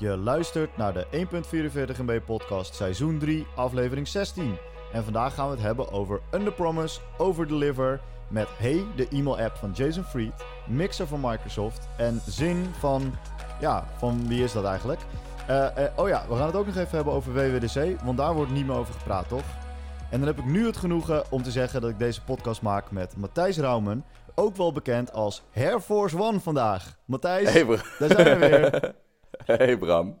Je luistert naar de 1.44 MB podcast seizoen 3, aflevering 16. En vandaag gaan we het hebben over Under Promise, Over Deliver met Hey, de e-mail app van Jason Fried, Mixer van Microsoft en Zing van, ja, van wie is dat eigenlijk? Eh, eh, oh ja, we gaan het ook nog even hebben over WWDC, want daar wordt niet meer over gepraat, toch? En dan heb ik nu het genoegen om te zeggen dat ik deze podcast maak met Matthijs Raumen, ook wel bekend als Air Force One vandaag. Matthijs, Hey, daar zijn we weer. hey Bram.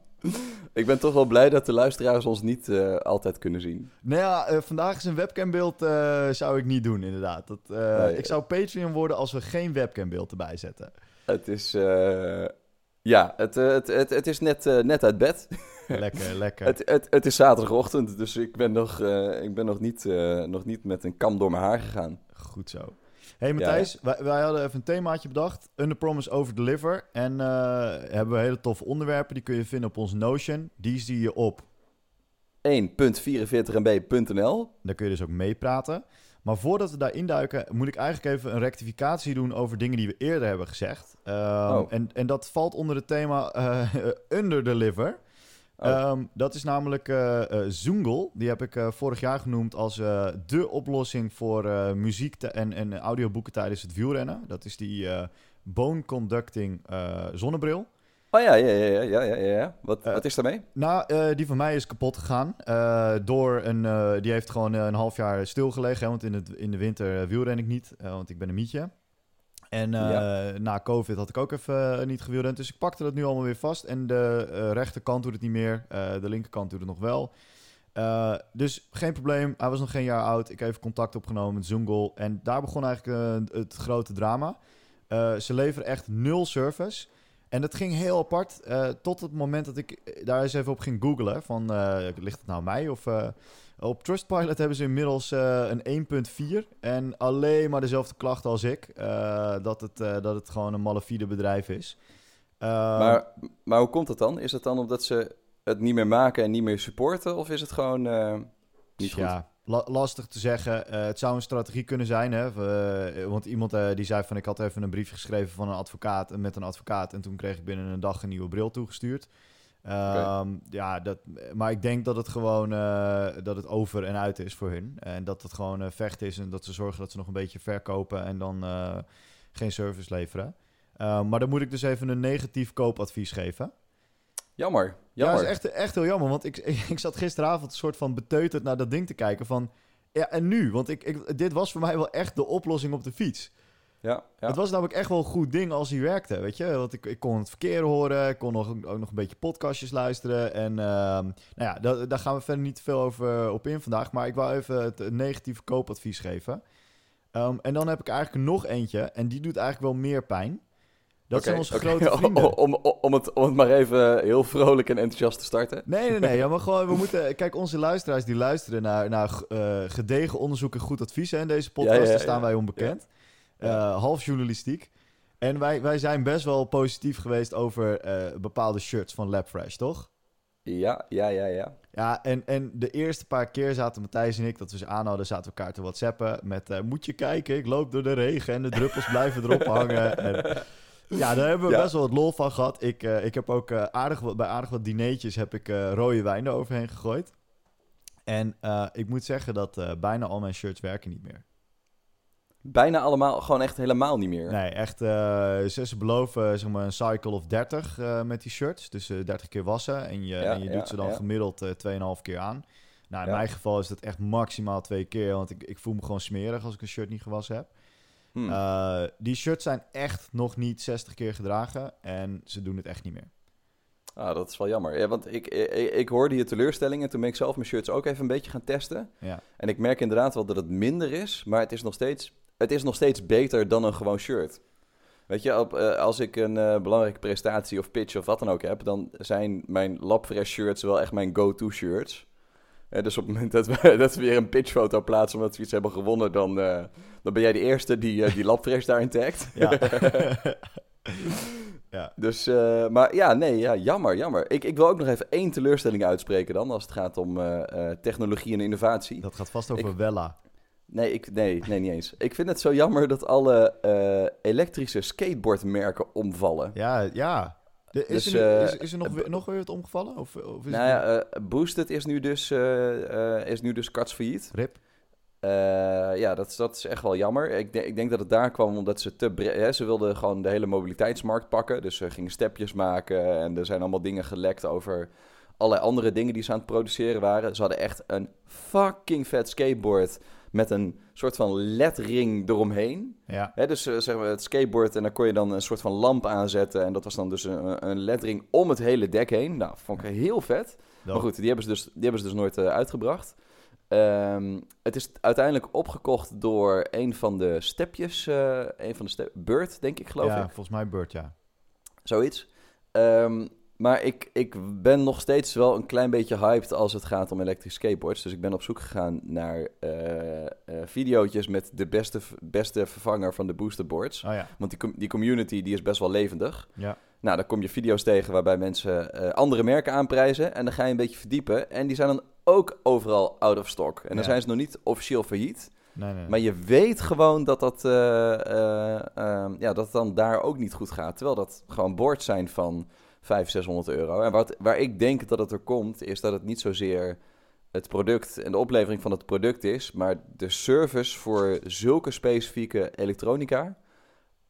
Ik ben toch wel blij dat de luisteraars ons niet eh, altijd kunnen zien. Nou ja, eh, vandaag is een webcambeeld eh zou ik niet doen, inderdaad. Dat, Nee. Ik zou Patreon worden als we geen webcambeeld erbij zetten. Het is, eh, ja, het, het, het, het is net, net uit bed. Lekker, lekker. Het, het, het is zaterdagochtend, dus ik ben nog, ik ben nog, niet, nog niet met een kam door mijn haar gegaan. Goed zo. Hey Matthijs, wij, wij hadden even een themaatje bedacht. Under Promise, Over Deliver. En eh, hebben we hele toffe onderwerpen. Die kun je vinden op onze Notion. Die zie je op. 1.44mb.nl Daar kun je dus ook meepraten. Maar voordat we daar induiken, moet ik eigenlijk even een rectificatie doen over dingen die we eerder hebben gezegd. Ehm, Oh. en, en dat valt onder het thema eh Under Deliver. Oh. Ehm, dat is namelijk Zoongle. Die heb ik eh, vorig jaar genoemd als de oplossing voor muziek en, en audioboeken tijdens het wielrennen. Dat is die bone conducting zonnebril. Oh ja, ja, ja, ja, ja, ja. Wat, wat is daarmee? Nou, die van mij is kapot gegaan. door een, die heeft gewoon een half jaar stilgelegen. Hè, want in, het, in de winter wielren ik niet, want ik ben een mietje. En eh, Ja. na COVID had ik ook even eh, niet gewielrend. Dus ik pakte dat nu allemaal weer vast. En de eh, rechterkant doet het niet meer. de linkerkant doet het nog wel. Dus geen probleem. Hij was nog geen jaar oud. Ik heb even contact opgenomen met Zoongle. En daar begon eigenlijk het grote drama. Ze leveren echt nul service. En dat ging heel apart. tot het moment dat ik daar eens even op ging googlen. Van, ligt het nou aan mij? Of, op Trustpilot hebben ze inmiddels eh, een 1.4. En alleen maar dezelfde klachten als ik. eh, dat, het, eh, dat het gewoon een malafide bedrijf is. Eh, maar, maar hoe komt het dan? Is het dan omdat ze het niet meer maken en niet meer supporten? Of is het gewoon niet goed? Ja, la- lastig te zeggen. Het zou een strategie kunnen zijn. Hè? Want iemand die zei van ik had even een briefje geschreven van een advocaat met een advocaat. En toen kreeg ik binnen een dag een nieuwe bril toegestuurd. Ehm, Ja, dat, maar ik denk dat het gewoon eh, dat het over en uit is voor hun. En dat het gewoon eh, vecht is en dat ze zorgen dat ze nog een beetje verkopen en dan eh, geen service leveren. Ehm, maar dan moet ik dus even een negatief koopadvies geven. Jammer, Ja, jammer. dat is echt, echt heel jammer. Want ik, ik zat gisteravond een soort van beteuterd naar dat ding te kijken van... Ja, en nu? Want ik, ik, dit was voor mij wel echt de oplossing op de fiets. Ja, ja. Het was namelijk echt wel een goed ding als hij werkte, weet je. Want ik, ik kon het verkeer horen, ik kon nog, ook nog een beetje podcastjes luisteren. En ehm, nou ja, daar, daar gaan we verder niet te veel over eh, op in vandaag. Maar ik wou even het negatieve koopadvies geven. Ehm, en dan heb ik eigenlijk nog eentje. En die doet eigenlijk wel meer pijn. Dat zijn onze grote vrienden. om, om, om, het, om het maar even heel vrolijk en enthousiast te starten. Nee, nee, nee. Ja, maar gewoon, we moeten... Kijk, onze luisteraars die luisteren naar, naar eh, gedegen onderzoek en goed advies. Hè, in deze podcast, Ja, ja, daar staan wij onbekend. Eh, half journalistiek. En wij, wij zijn best wel positief geweest over eh, bepaalde shirts van Labfresh, toch? Ja, ja, ja, ja. Ja, en, en de eerste paar keer zaten Matthijs en ik, dat we ze aanhouden, zaten we elkaar te whatsappen met... eh, moet je kijken, ik loop door de regen en de druppels blijven erop hangen. En, ja, daar hebben we Ja. best wel wat lol van gehad. Ik, ik heb ook aardig wat, bij aardig wat dineetjes heb ik rode wijn eroverheen gegooid. En ik moet zeggen dat bijna al mijn shirts werken niet meer. Bijna allemaal, gewoon echt helemaal niet meer. Nee, echt. eh, ze, beloven zeg maar, een cycle of 30 eh, met die shirts. Dus eh 30 keer wassen. En je, Ja, en je ja, doet ze dan ja. gemiddeld eh 2,5 keer aan. Nou, in mijn geval is dat echt maximaal twee keer. Want ik, ik voel me gewoon smerig als ik een shirt niet gewassen heb. Hm. Eh, die shirts zijn echt nog niet 60 keer gedragen. En ze doen het echt niet meer. Ah, dat is wel jammer. Ja, want ik, ik, ik hoorde je teleurstelling en toen ben ik zelf mijn shirts ook even een beetje gaan testen. Ja. En ik merk inderdaad wel dat het minder is, maar het is nog steeds, het is nog steeds beter dan een gewoon shirt. Weet je, op, eh, als ik een eh, belangrijke prestatie of pitch of wat dan ook heb, dan zijn mijn Labfresh shirts wel echt mijn go-to shirts. Eh, dus op het moment dat we, dat we weer een pitchfoto plaatsen omdat we iets hebben gewonnen, dan, dan ben jij de eerste die, die Labfresh daarin tagt. Ja. ja. Dus, maar ja, nee, ja, jammer, jammer. Ik, ik wil ook nog even één teleurstelling uitspreken dan, als het gaat om technologie en innovatie. Dat gaat vast over Ik- Wella. Nee, ik, nee, nee, niet eens. Ik vind het zo jammer dat alle eh, elektrische skateboardmerken omvallen. Ja, ja. De- Is, Dus, er, nu- eh, is, is er nog, weer, nog weer wat omgevallen? Of, of is Nou het ja, eh, Boosted is nu dus, is nu dus karts failliet. rip? Ja, dat, is- dat is echt wel jammer. Ik, denk- ik denk dat het daar kwam omdat ze te hè, Ze wilden gewoon de hele mobiliteitsmarkt pakken. Dus ze gingen stepjes maken en er zijn allemaal dingen gelekt over allerlei andere dingen die ze aan het produceren waren. Ze hadden echt een fucking vet skateboard met een soort van ledring eromheen. Ja. Hè, dus eh, zeg maar het skateboard en daar kon je dan een soort van lamp aanzetten. En dat was dan dus een, een ledring om het hele dek heen. Nou, vond ik heel vet. Maar goed, die hebben ze dus, die hebben ze dus nooit eh, uitgebracht. Ehm, het is uiteindelijk opgekocht door een van de stepjes. eh een van de step Bird, denk ik, geloof ja, ik. volgens mij Burt, ja. Zoiets. Ehm, maar ik, ik ben nog steeds wel een klein beetje hyped als het gaat om elektrische skateboards. Dus ik ben op zoek gegaan naar eh eh videootjes met de beste, beste vervanger van de boosterboards. Oh ja, Want die, die community die is best wel levendig. ja. Nou, dan kom je video's tegen waarbij mensen eh, andere merken aanprijzen. En dan ga je een beetje verdiepen. En die zijn dan ook overal out of stock. En dan Ja. zijn ze nog niet officieel failliet. Nee, nee, nee. Maar je weet gewoon dat dat, ja, dat het dan daar ook niet goed gaat. Terwijl dat gewoon boards zijn van 500, 600 euro. En wat, waar ik denk dat het er komt, is dat het niet zozeer het product en de oplevering van het product is, maar de service voor zulke specifieke elektronica.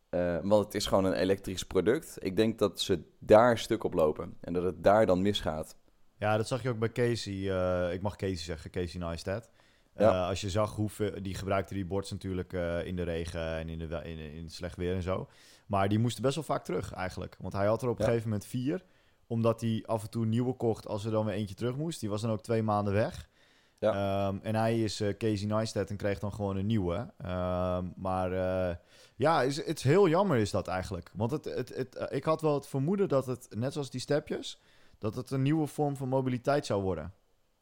Eh, want het is gewoon een elektrisch product. Ik denk dat ze daar stuk op lopen en dat het daar dan misgaat. Ja, dat zag je ook bij Casey. eh, ik mag Casey zeggen, Casey Neistat. Ja. Als je zag hoeveel... Die gebruikte die boards natuurlijk in de regen en in, de, in, in slecht weer en zo. Maar die moesten best wel vaak terug eigenlijk. Want hij had er op een Ja. gegeven moment vier. Omdat hij af en toe nieuwe kocht als er dan weer eentje terug moest. Die was dan ook twee maanden weg. Ehm, en hij is eh, Casey Neistat en kreeg dan gewoon een nieuwe. Ehm, maar eh, ja, is, het is heel jammer is dat eigenlijk. Want het, het, het, eh, ik had wel het vermoeden dat het, net zoals die stepjes... dat het een nieuwe vorm van mobiliteit zou worden.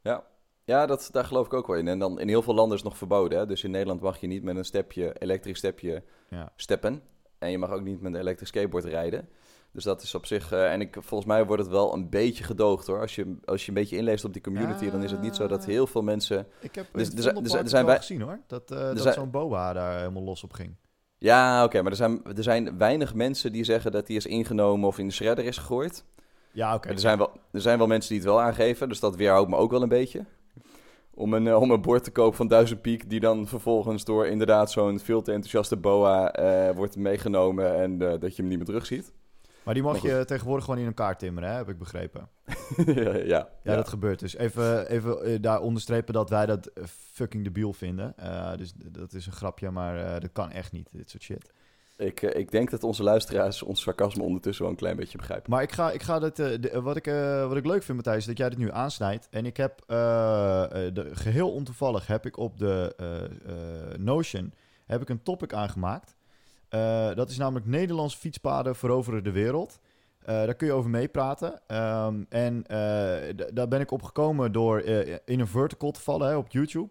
Ja, ja dat, daar geloof ik ook wel in. En dan in heel veel landen is het nog verboden. Hè? Dus in Nederland mag je niet met een stepje, elektrisch stepje, Ja. steppen. En je mag ook niet met een elektrisch skateboard rijden. Dus dat is op zich... eh, en ik, volgens mij wordt het wel een beetje gedoogd hoor. Als je, als je een beetje inleest op die community... Ja. dan is het niet zo dat heel veel mensen... Ik heb Dus dus, er zijn- er wij- gezien hoor. Dat, eh, dat zijn- zo'n boa daar helemaal los op ging. Ja, oké, maar er zijn, er zijn weinig mensen die zeggen dat die is ingenomen of in de shredder is gegooid. Ja, oké. Er, zijn wel, er zijn wel mensen die het wel aangeven, dus dat weerhoudt me ook wel een beetje. Om een, eh, om een bord te kopen van 1000 piek, die dan vervolgens door inderdaad zo'n veel te enthousiaste boa eh, wordt meegenomen en eh, dat je hem niet meer terugziet. Maar die mag Maar je tegenwoordig gewoon in elkaar timmeren, hè? heb ik begrepen. ja, ja, Ja, dat gebeurt dus. Even, even daar onderstrepen dat wij dat fucking debiel vinden. Dus dat is een grapje, maar dat kan echt niet, dit soort shit. Ik, eh, ik denk dat onze luisteraars ons sarcasme ondertussen wel een klein beetje begrijpen. Maar ik ga, ik ga dit, eh, de- wat, ik, eh, wat ik leuk vind, Matthijs, dat jij dit nu aansnijdt. En ik heb, eh, eh, de, geheel ontoevallig, heb ik op de eh, eh, Notion heb ik een topic aangemaakt. Eh, dat is namelijk Nederlands fietspaden veroveren de wereld. Eh, daar kun je over meepraten. Ehm, en eh, daar ben ik op gekomen door eh, in een vertical te vallen hè, op YouTube.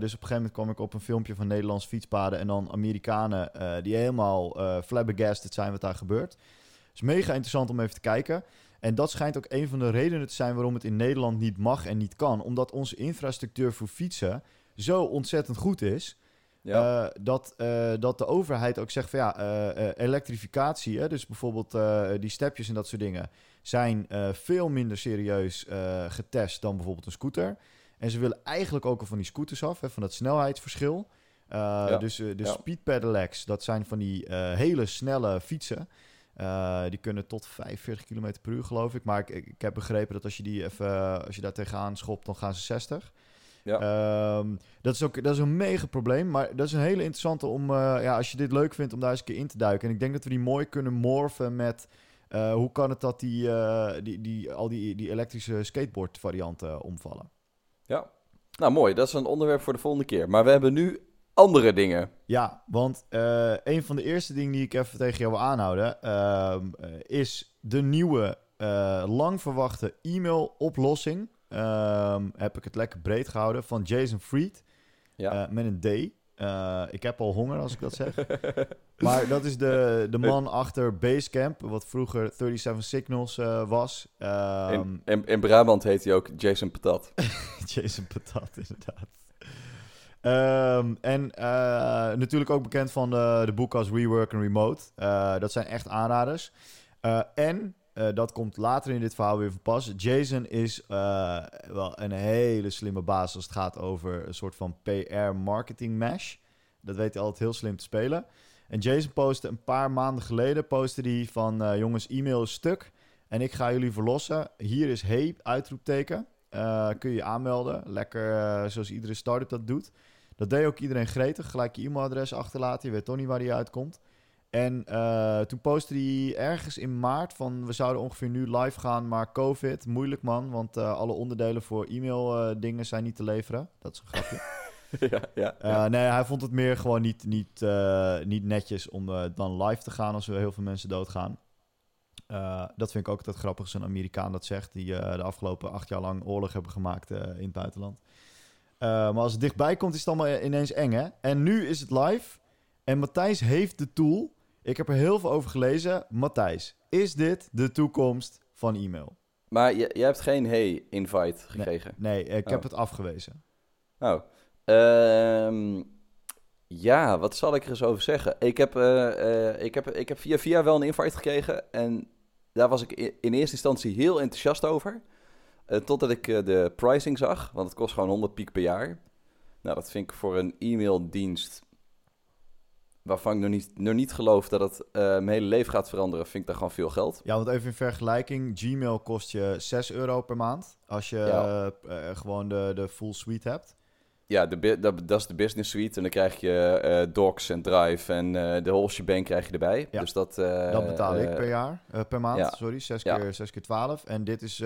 Dus op een gegeven moment kwam ik op een filmpje van Nederlands fietspaden... en dan Amerikanen die helemaal eh flabbergasted zijn wat daar gebeurt. is mega interessant om even te kijken. En dat schijnt ook een van de redenen te zijn waarom het in Nederland niet mag en niet kan. Omdat onze infrastructuur voor fietsen zo ontzettend goed is. Ja, eh, dat, eh, dat de overheid ook zegt van ja, eh, elektrificatie, hè, dus bijvoorbeeld die stepjes en dat soort dingen, zijn veel minder serieus getest dan bijvoorbeeld een scooter. En ze willen eigenlijk ook al van die scooters af, hè, van dat snelheidsverschil. Eh, Dus de ja. speed pedelecs, dat zijn van die hele snelle fietsen. Die kunnen tot 45 km per uur, geloof ik. Maar ik, ik, heb begrepen dat als je die even, als je daar tegenaan schopt, dan gaan ze 60. Ja. Ehm, dat is ook dat is een mega probleem, maar dat is een hele interessante om, eh, ja, als je dit leuk vindt, om daar eens een keer in te duiken. En ik denk dat we die mooi kunnen morfen met eh, hoe kan het dat die, eh, die, die, al die, die elektrische skateboard varianten omvallen. ja. Nou, mooi. Dat is een onderwerp voor de volgende keer. Maar we hebben nu andere dingen. Ja, want een van de eerste dingen die ik even tegen jou wil aanhouden, ehm, eh, is de nieuwe, eh, lang verwachte e-mail-oplossing. Ehm, heb ik het lekker breed gehouden van Jason Fried. Ja. Eh, met een D. Eh, ik heb al honger als ik dat zeg. maar dat is de, de man achter Basecamp, wat vroeger 37 Signals eh, was. Ehm, in, in, in Brabant heet hij ook Jason Patat. Jason Patat, inderdaad. Ehm, en natuurlijk ook bekend van de, de boeken als Rework en Remote. Dat zijn echt aanraders. En dat komt later in dit verhaal weer van pas. Jason is eh, wel een hele slimme baas als het gaat over een soort van PR-marketing mesh. Dat weet hij altijd heel slim te spelen. En Jason postte een paar maanden geleden postte hij van eh, jongens, e-mail is stuk en ik ga jullie verlossen. Hier is hey, uitroepteken. Eh, kun je je aanmelden. Lekker eh, zoals iedere start-up dat doet. Dat deed ook iedereen gretig. Gelijk je e-mailadres achterlaten. Je weet toch niet waar die uitkomt. En eh, toen postte hij ergens in maart van... we zouden ongeveer nu live gaan, maar COVID, moeilijk man. Want eh, alle onderdelen voor e-mail eh, dingen zijn niet te leveren. Dat is een grapje. ja, ja, ja. nee, hij vond het meer gewoon niet, niet, niet netjes om dan live te gaan als er heel veel mensen doodgaan. Dat vind ik ook altijd grappig als een Amerikaan dat zegt, die de afgelopen acht jaar lang oorlog hebben gemaakt in het buitenland. Maar als het dichtbij komt, is het allemaal ineens eng, hè? En nu is het live en Matthijs heeft de tool. Ik heb er heel veel over gelezen. Matthijs, is dit de toekomst van e-mail? Maar je, jij hebt geen hey-invite gekregen? Nee, ik heb Oh. het afgewezen. Oh. Ehm, ja, wat zal ik er eens over zeggen? Ik heb, eh, eh, ik heb, ik heb via via wel een invite gekregen. En daar was ik in eerste instantie heel enthousiast over. Eh, totdat ik de pricing zag. Want het kost gewoon 100 piek per jaar. Nou, dat vind ik voor een e-maildienst... waarvan ik nog niet, nog niet geloof dat het eh, mijn hele leven gaat veranderen... vind ik daar gewoon veel geld. Ja, want even in vergelijking, Gmail kost je 6 euro per maand als je Ja. eh, eh, gewoon de, de full suite hebt. Ja, de, dat, dat is de business suite. En dan krijg je Docs en Drive en de whole shebang krijg je erbij. Ja. Dus dat... Dat betaal ik per jaar, per maand, ja. sorry, 6 Ja. keer, 6 keer 12. En dit is,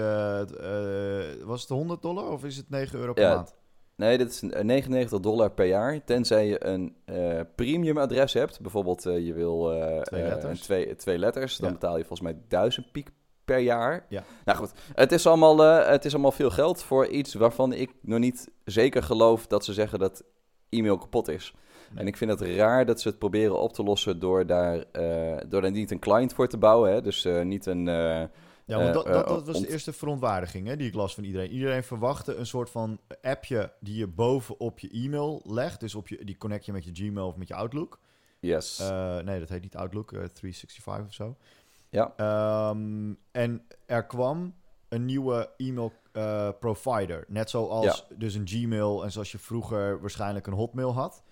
was het 100 dollar of is het 9 euro per Ja, maand? Nee, dit is een- 99 dollar per jaar. Tenzij je een eh, premium adres hebt. Bijvoorbeeld eh, je wil eh, Twee eh, letters. twee, twee letters. Dan Ja. betaal je volgens mij 1000 piek per jaar. Ja. Nou goed, het is, allemaal, eh, het is allemaal veel geld voor iets waarvan ik nog niet zeker geloof dat ze zeggen dat e-mail kapot is. En ik vind het raar dat ze het proberen op te lossen door daar, eh, door daar niet een client voor te bouwen. Hè? Dus eh, niet een... eh, Ja, want Eh, dat, eh, dat, dat was de eerste verontwaardiging hè, die ik las van iedereen. Iedereen verwachtte een soort van appje die je bovenop je e-mail legt. Dus op je, die connect je met je Gmail of met je Outlook. yes. Eh, nee, dat heet niet Outlook, eh, 365 of zo. Ja. Ehm, en er kwam een nieuwe e-mail provider. Net zoals dus een Gmail en zoals je vroeger waarschijnlijk een Hotmail had.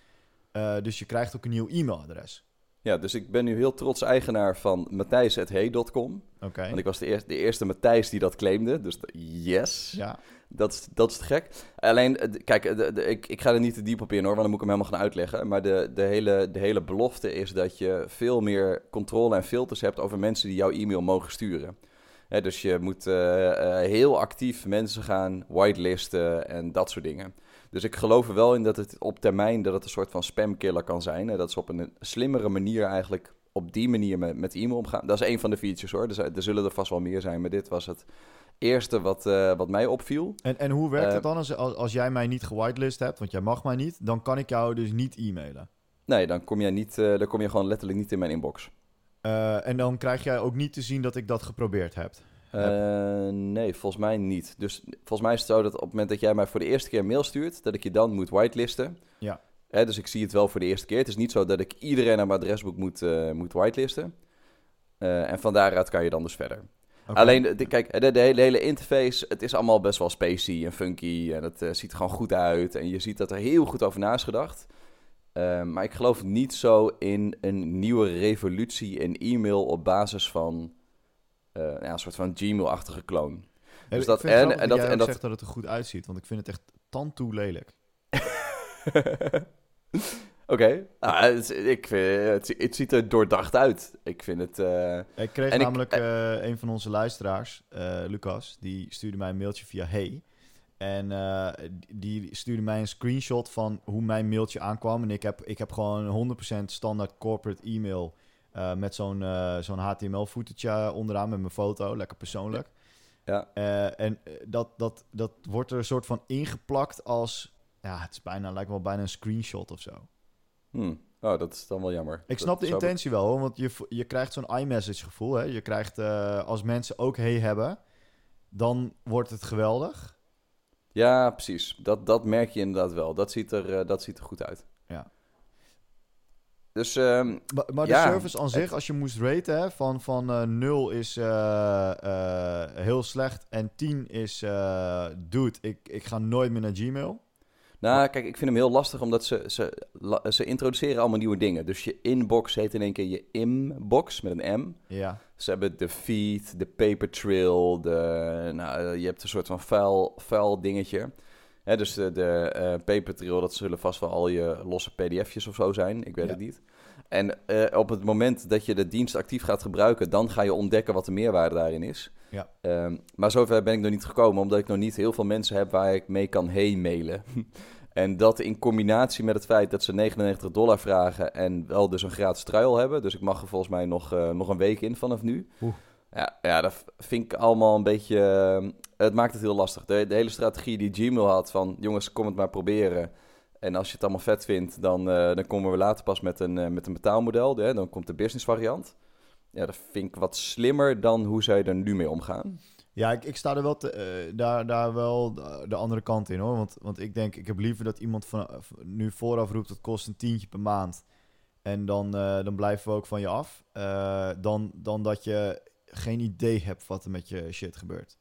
Dus je krijgt ook een nieuw e-mailadres. Ja, dus ik ben nu heel trots eigenaar van matthijs.hey.com. Oké. Want ik was de, eerste de eerste Matthijs die dat claimde. Dus yes, Ja, dat, is, dat is te gek. Alleen, eh, kijk, de, de- ik, ik ga er niet te diep op in hoor, want dan moet ik hem helemaal gaan uitleggen. Maar de, de, hele, de hele belofte is dat je veel meer controle en filters hebt over mensen die jouw e-mail mogen sturen. Dus je moet eh, eh, heel actief mensen gaan whitelisten en dat soort dingen. Dus ik geloof er wel in dat het op termijn dat het een soort van spamkiller kan zijn. Hè, dat ze op een slimmere manier eigenlijk op die manier met, met e-mail omgaan. Dat is een van de features hoor. Er, zijn- er zullen er vast wel meer zijn, maar dit was het eerste wat, eh, wat mij opviel. en, en hoe werkt Eh, het dan als, als, jij mij niet gewitelist hebt, want jij mag mij niet, dan kan ik jou dus niet e-mailen. Nee, dan kom je, niet, eh, dan kom je gewoon letterlijk niet in mijn inbox. Eh, en dan krijg jij ook niet te zien dat ik dat geprobeerd heb. Eh, nee, volgens mij niet. Dus volgens mij is het zo dat op het moment dat jij mij voor de eerste keer een mail stuurt, dat ik je dan moet whitelisten. Ja. Hè, dus ik zie het wel voor de eerste keer. Het is niet zo dat ik iedereen naar mijn adresboek moet, eh, moet whitelisten. Eh, en van daaruit kan je dan dus verder. Alleen, de, kijk, de, de, hele, de hele interface, het is allemaal best wel spacey en funky. En het ziet er gewoon goed uit. En je ziet dat er heel goed over na is gedacht. Maar ik geloof niet zo in een nieuwe revolutie in e-mail op basis van ja, een soort van Gmail-achtige. Hey, dus dat- en- en dat, jij en dat- zegt dat het er goed uitziet, want ik vind het echt tandtoe lelijk. Oké, nou, het, is- ik vind, het, het ziet er doordacht uit. Ik vind het... eh, Ik kreeg En ik- namelijk eh, een van onze luisteraars, Lucas, die stuurde mij een mailtje via Hey. En eh, die stuurde mij een screenshot van hoe mijn mailtje aankwam. En ik heb, ik heb gewoon 100% standaard corporate e-mail eh, met zo'n eh, zo'n HTML-footage onderaan met mijn foto. Lekker persoonlijk. Ja. Eh, en eh, dat, dat, dat wordt er een soort van ingeplakt als... Ja, het is bijna, lijkt wel bijna een screenshot of zo. hmm, oh, dat is dan wel jammer. Ik snap de Dat intentie wel, hoor, want je, je krijgt zo'n iMessage gevoel. Hè? Je krijgt, eh, als mensen ook hey hebben, dan wordt het geweldig. Ja, precies. Dat, dat merk je inderdaad wel. Dat ziet er, eh, dat ziet er goed uit. Dus ehm, Maar, maar de service aan zich, als je moest raten, hè, van, van eh 0 is eh, eh, heel slecht en 10 is, dude, ik, ik ga nooit meer naar Gmail. Nou, kijk, ik vind hem heel lastig omdat ze, ze, ze introduceren allemaal nieuwe dingen. Dus je inbox heet in één keer je inbox met een M. Ja, Ze hebben de feed, de paper trail, de, nou, je hebt een soort van vuil, vuil dingetje. Hè, dus de, de eh, paper trail, dat zullen vast wel al je losse pdf'jes of zo zijn. Ik weet Ja. het niet. En eh, op het moment dat je de dienst actief gaat gebruiken, dan ga je ontdekken wat de meerwaarde daarin is. Ja. Ehm, maar zover ben ik nog niet gekomen, omdat ik nog niet heel veel mensen heb waar ik mee kan heen mailen. en dat in combinatie met het feit dat ze 99 dollar vragen en wel dus een gratis trial hebben. Dus ik mag er volgens mij nog, eh, nog een week in vanaf nu. Oeh. Ja, ja, dat vind ik allemaal een beetje... eh, het maakt het heel lastig. De, hele strategie die Gmail had van... jongens, kom het maar proberen. En als je het allemaal vet vindt, dan, eh, dan komen we later pas met een, eh, met een betaalmodel. Dan komt de business variant. Ja, dat vind ik wat slimmer dan hoe zij er nu mee omgaan. ja ik, ik sta er wel eh, daar, daar wel de, de andere kant in hoor. Want, want ik denk, ik heb liever dat iemand van, nu vooraf roept, het kost een tientje per maand. En dan, dan blijven we ook van je af. Dan, dan dat je geen idee hebt wat er met je shit gebeurt.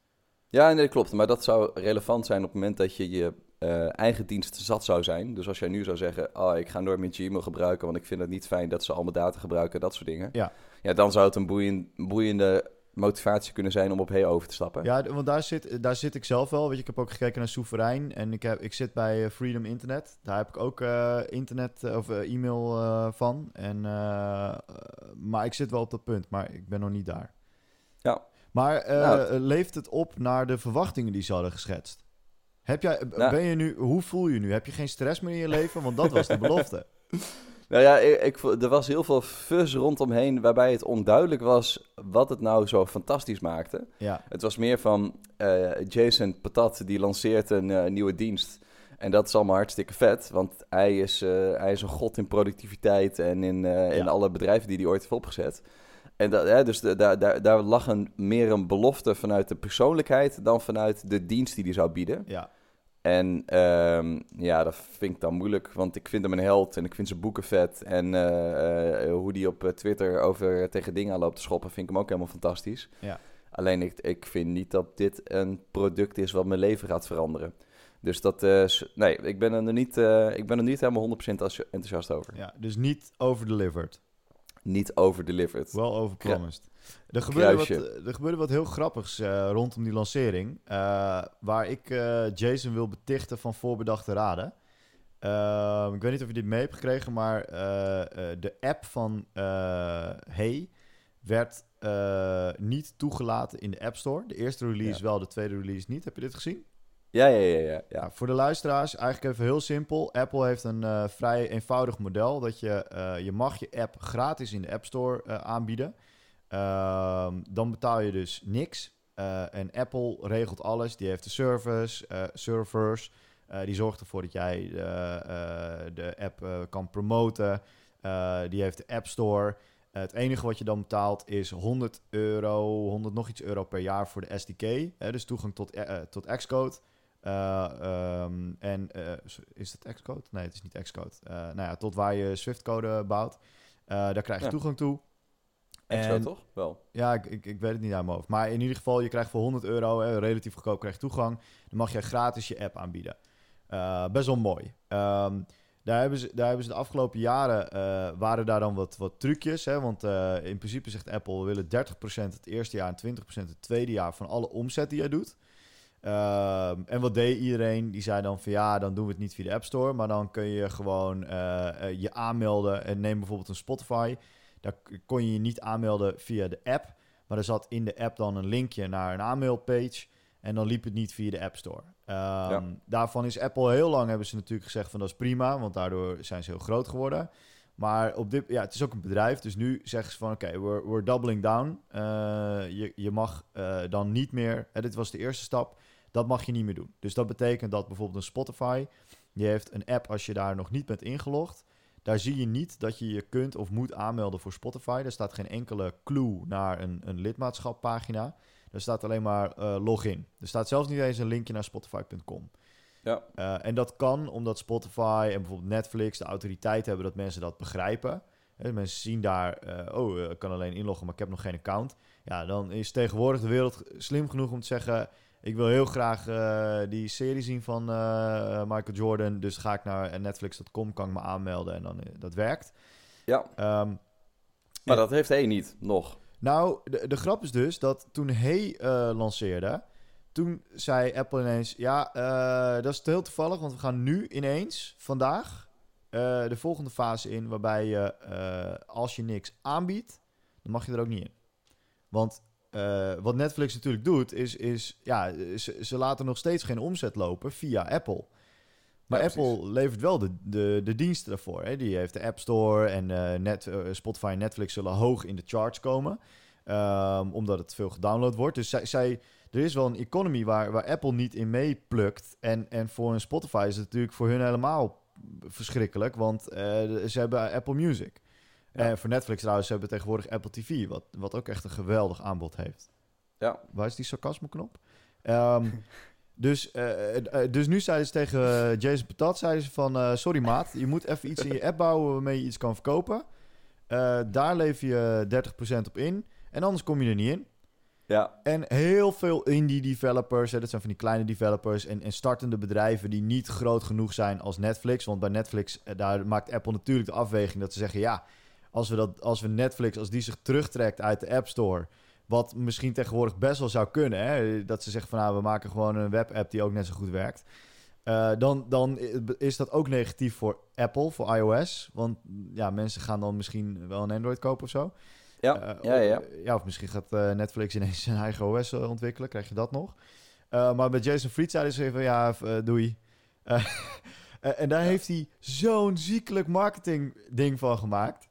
Ja, nee, dat klopt. Maar dat zou relevant zijn op het moment dat je je eh, eigen dienst zat zou zijn. Dus als jij nu zou zeggen, oh, ik ga nooit meer Gmail gebruiken, want ik vind het niet fijn dat ze al mijn data gebruiken, dat soort dingen. Ja. Ja, dan zou het een boeien, boeiende motivatie kunnen zijn om op Hey over te stappen. Ja, want daar zit, daar zit ik zelf wel. Weet je, ik heb ook gekeken naar Soeverein en ik, heb, ik zit bij eh, Freedom Internet. Daar heb ik ook eh, internet of e-mail van. En, maar ik zit wel op dat punt, maar ik ben nog niet daar. Maar eh, Nou. leeft het op naar de verwachtingen die ze hadden geschetst? Heb jij, Nou. ben je nu, hoe voel je nu? Heb je geen stress meer in je leven? Want dat was de belofte. Nou ja, ik, er was heel veel fuzz rondomheen waarbij het onduidelijk was wat het nou zo fantastisch maakte. Ja, Het was meer van eh, Jason Patat die lanceert een eh, nieuwe dienst. En dat is allemaal hartstikke vet, want hij is, hij is een god in productiviteit en in, in alle bedrijven die hij ooit heeft opgezet. En dat, hè, dus de- daar, daar, daar lag een, meer een belofte vanuit de persoonlijkheid dan vanuit de dienst die hij zou bieden. ja, En ehm, ja, dat vind ik dan moeilijk, want ik vind hem een held en ik vind zijn boeken vet. En eh, eh, hoe die op eh, Twitter over tegen dingen aan loopt te schoppen, vind ik hem ook helemaal fantastisch. Ja. Alleen ik, ik vind niet dat dit een product is wat mijn leven gaat veranderen. Dus dat, eh, s- nee, ik ben er niet, ik ben er niet helemaal 100% enthousi- enthousiast over. ja. Dus niet overdelivered. Niet overdelivered. Wel overpromised. Er, gebeurde wat, Kruisje. er gebeurde wat heel grappigs eh, rondom die lancering. eh, waar ik eh, Jason wil betichten van voorbedachte raden. Ehm, ik weet niet of je dit mee hebt gekregen, maar eh, eh, de app van eh, Hey werd eh, niet toegelaten in de App Store. De eerste release Ja. wel, de tweede release niet. Heb je dit gezien? Ja, ja, ja, ja. ja. Ja, voor de luisteraars, eigenlijk even heel simpel. Apple heeft een eh, vrij eenvoudig model dat je, eh, je mag je app gratis in de App Store eh, aanbieden. Ehm, dan betaal je dus niks. En Apple regelt alles. Die heeft de service, servers. Die zorgt ervoor dat jij de, app kan promoten. Die heeft de App Store. Het enige wat je dan betaalt is 100 euro, 100 nog iets euro per jaar voor de SDK. Dus toegang tot, tot Xcode. Eh, ehm, en eh, is het Xcode? Nee, het is niet Xcode. Eh nou ja, tot waar je Swift-code bouwt. Daar krijg je Ja. toegang toe. En- toch? Wel. Ja, ik, ik, ik weet het niet uit mijn hoofd. Maar in ieder geval, je krijgt voor 100 euro, hè, relatief goedkoop, krijg je toegang. Dan mag je gratis je app aanbieden. Best wel mooi. Ehm, daar, hebben ze, daar hebben ze de afgelopen jaren, waren daar dan wat, wat trucjes. Hè? Want in principe zegt Apple, we willen 30% het eerste jaar en 20% het tweede jaar van alle omzet die jij doet. Ehm, en wat deed iedereen? Die zei dan van ja, dan doen we het niet via de App Store. Maar dan kun je gewoon eh, eh, je aanmelden. En neem bijvoorbeeld een Spotify. Daar kon je je niet aanmelden via de app. Maar er zat in de app dan een linkje naar een aanmeldpage. En dan liep het niet via de App Store. Ehm, Daarvan is Apple heel lang, hebben ze natuurlijk gezegd van dat is prima. Want daardoor zijn ze heel groot geworden. Maar op dit, ja, het is ook een bedrijf. Dus nu zeggen ze van oké, we're, we're doubling down. Eh, je, je mag dan niet meer, hè, dit was de eerste stap. Dat mag je niet meer doen. Dus dat betekent dat bijvoorbeeld een Spotify, die heeft een app als je daar nog niet bent ingelogd. Daar zie je niet dat je je kunt of moet aanmelden voor Spotify. Er staat geen enkele clue naar een, een lidmaatschappagina. Er staat alleen maar eh, login. Er staat zelfs niet eens een linkje naar spotify.com. Ja. Eh, en dat kan omdat Spotify en bijvoorbeeld Netflix de autoriteit hebben dat mensen dat begrijpen. Mensen zien daar, eh, oh, ik kan alleen inloggen, maar ik heb nog geen account. Ja, dan is tegenwoordig de wereld slim genoeg om te zeggen... ik wil heel graag eh, die serie zien van eh, Michael Jordan... dus ga ik naar netflix.com, kan ik me aanmelden en dan eh, dat werkt. Ja, Ehm, maar dat heeft hij niet, nog. nou, de, de grap is dus dat toen eh, lanceerde... toen zei Apple ineens... ja, dat is heel toevallig, want we gaan nu ineens, vandaag... de volgende fase in waarbij je, als je niks aanbiedt... dan mag je er ook niet in. Want eh, wat Netflix natuurlijk doet, is, is ja, ze, ze laten nog steeds geen omzet lopen via Apple. Maar Ja, Apple levert wel de, de, de diensten daarvoor. Hè? Die heeft de App Store en eh, net, eh, Spotify en Netflix zullen hoog in de charts komen. Ehm, omdat het veel gedownload wordt. Dus zij, zij, er is wel een economy waar, waar Apple niet in meeplukt. En, en voor een Spotify is het natuurlijk voor hun helemaal verschrikkelijk. Want ze hebben Apple Music. En voor Netflix trouwens, hebben tegenwoordig Apple TV. Wat, wat ook echt een geweldig aanbod heeft. Ja. Waar is die sarcasme-knop? Ehm, dus, eh, eh, eh, dus nu zeiden ze tegen Jason Patat, zeiden ze van... sorry maat, je moet even iets in je app bouwen waarmee je iets kan verkopen. Daar lever je 30% op in. En anders kom je er niet in. Ja, En heel veel indie developers, hè, dat zijn van die kleine developers en, en startende bedrijven die niet groot genoeg zijn als Netflix. Want bij Netflix, daar maakt Apple natuurlijk de afweging dat ze zeggen: ja, als we, dat, als we Netflix, als die zich terugtrekt uit de App Store, wat misschien tegenwoordig best wel zou kunnen, hè, dat ze zeggen van nou, we maken gewoon een webapp die ook net zo goed werkt. eh, dan, dan is dat ook negatief voor Apple, voor iOS. Want ja, mensen gaan dan misschien wel een Android kopen of zo. ja, Eh, ja, ja. of- ja, of misschien gaat eh, Netflix ineens zijn eigen OS ontwikkelen. Krijg je dat nog? Maar bij Jason Fried zeiden ze even, ja, doei. En daar heeft hij zo'n ziekelijk marketing ding van gemaakt.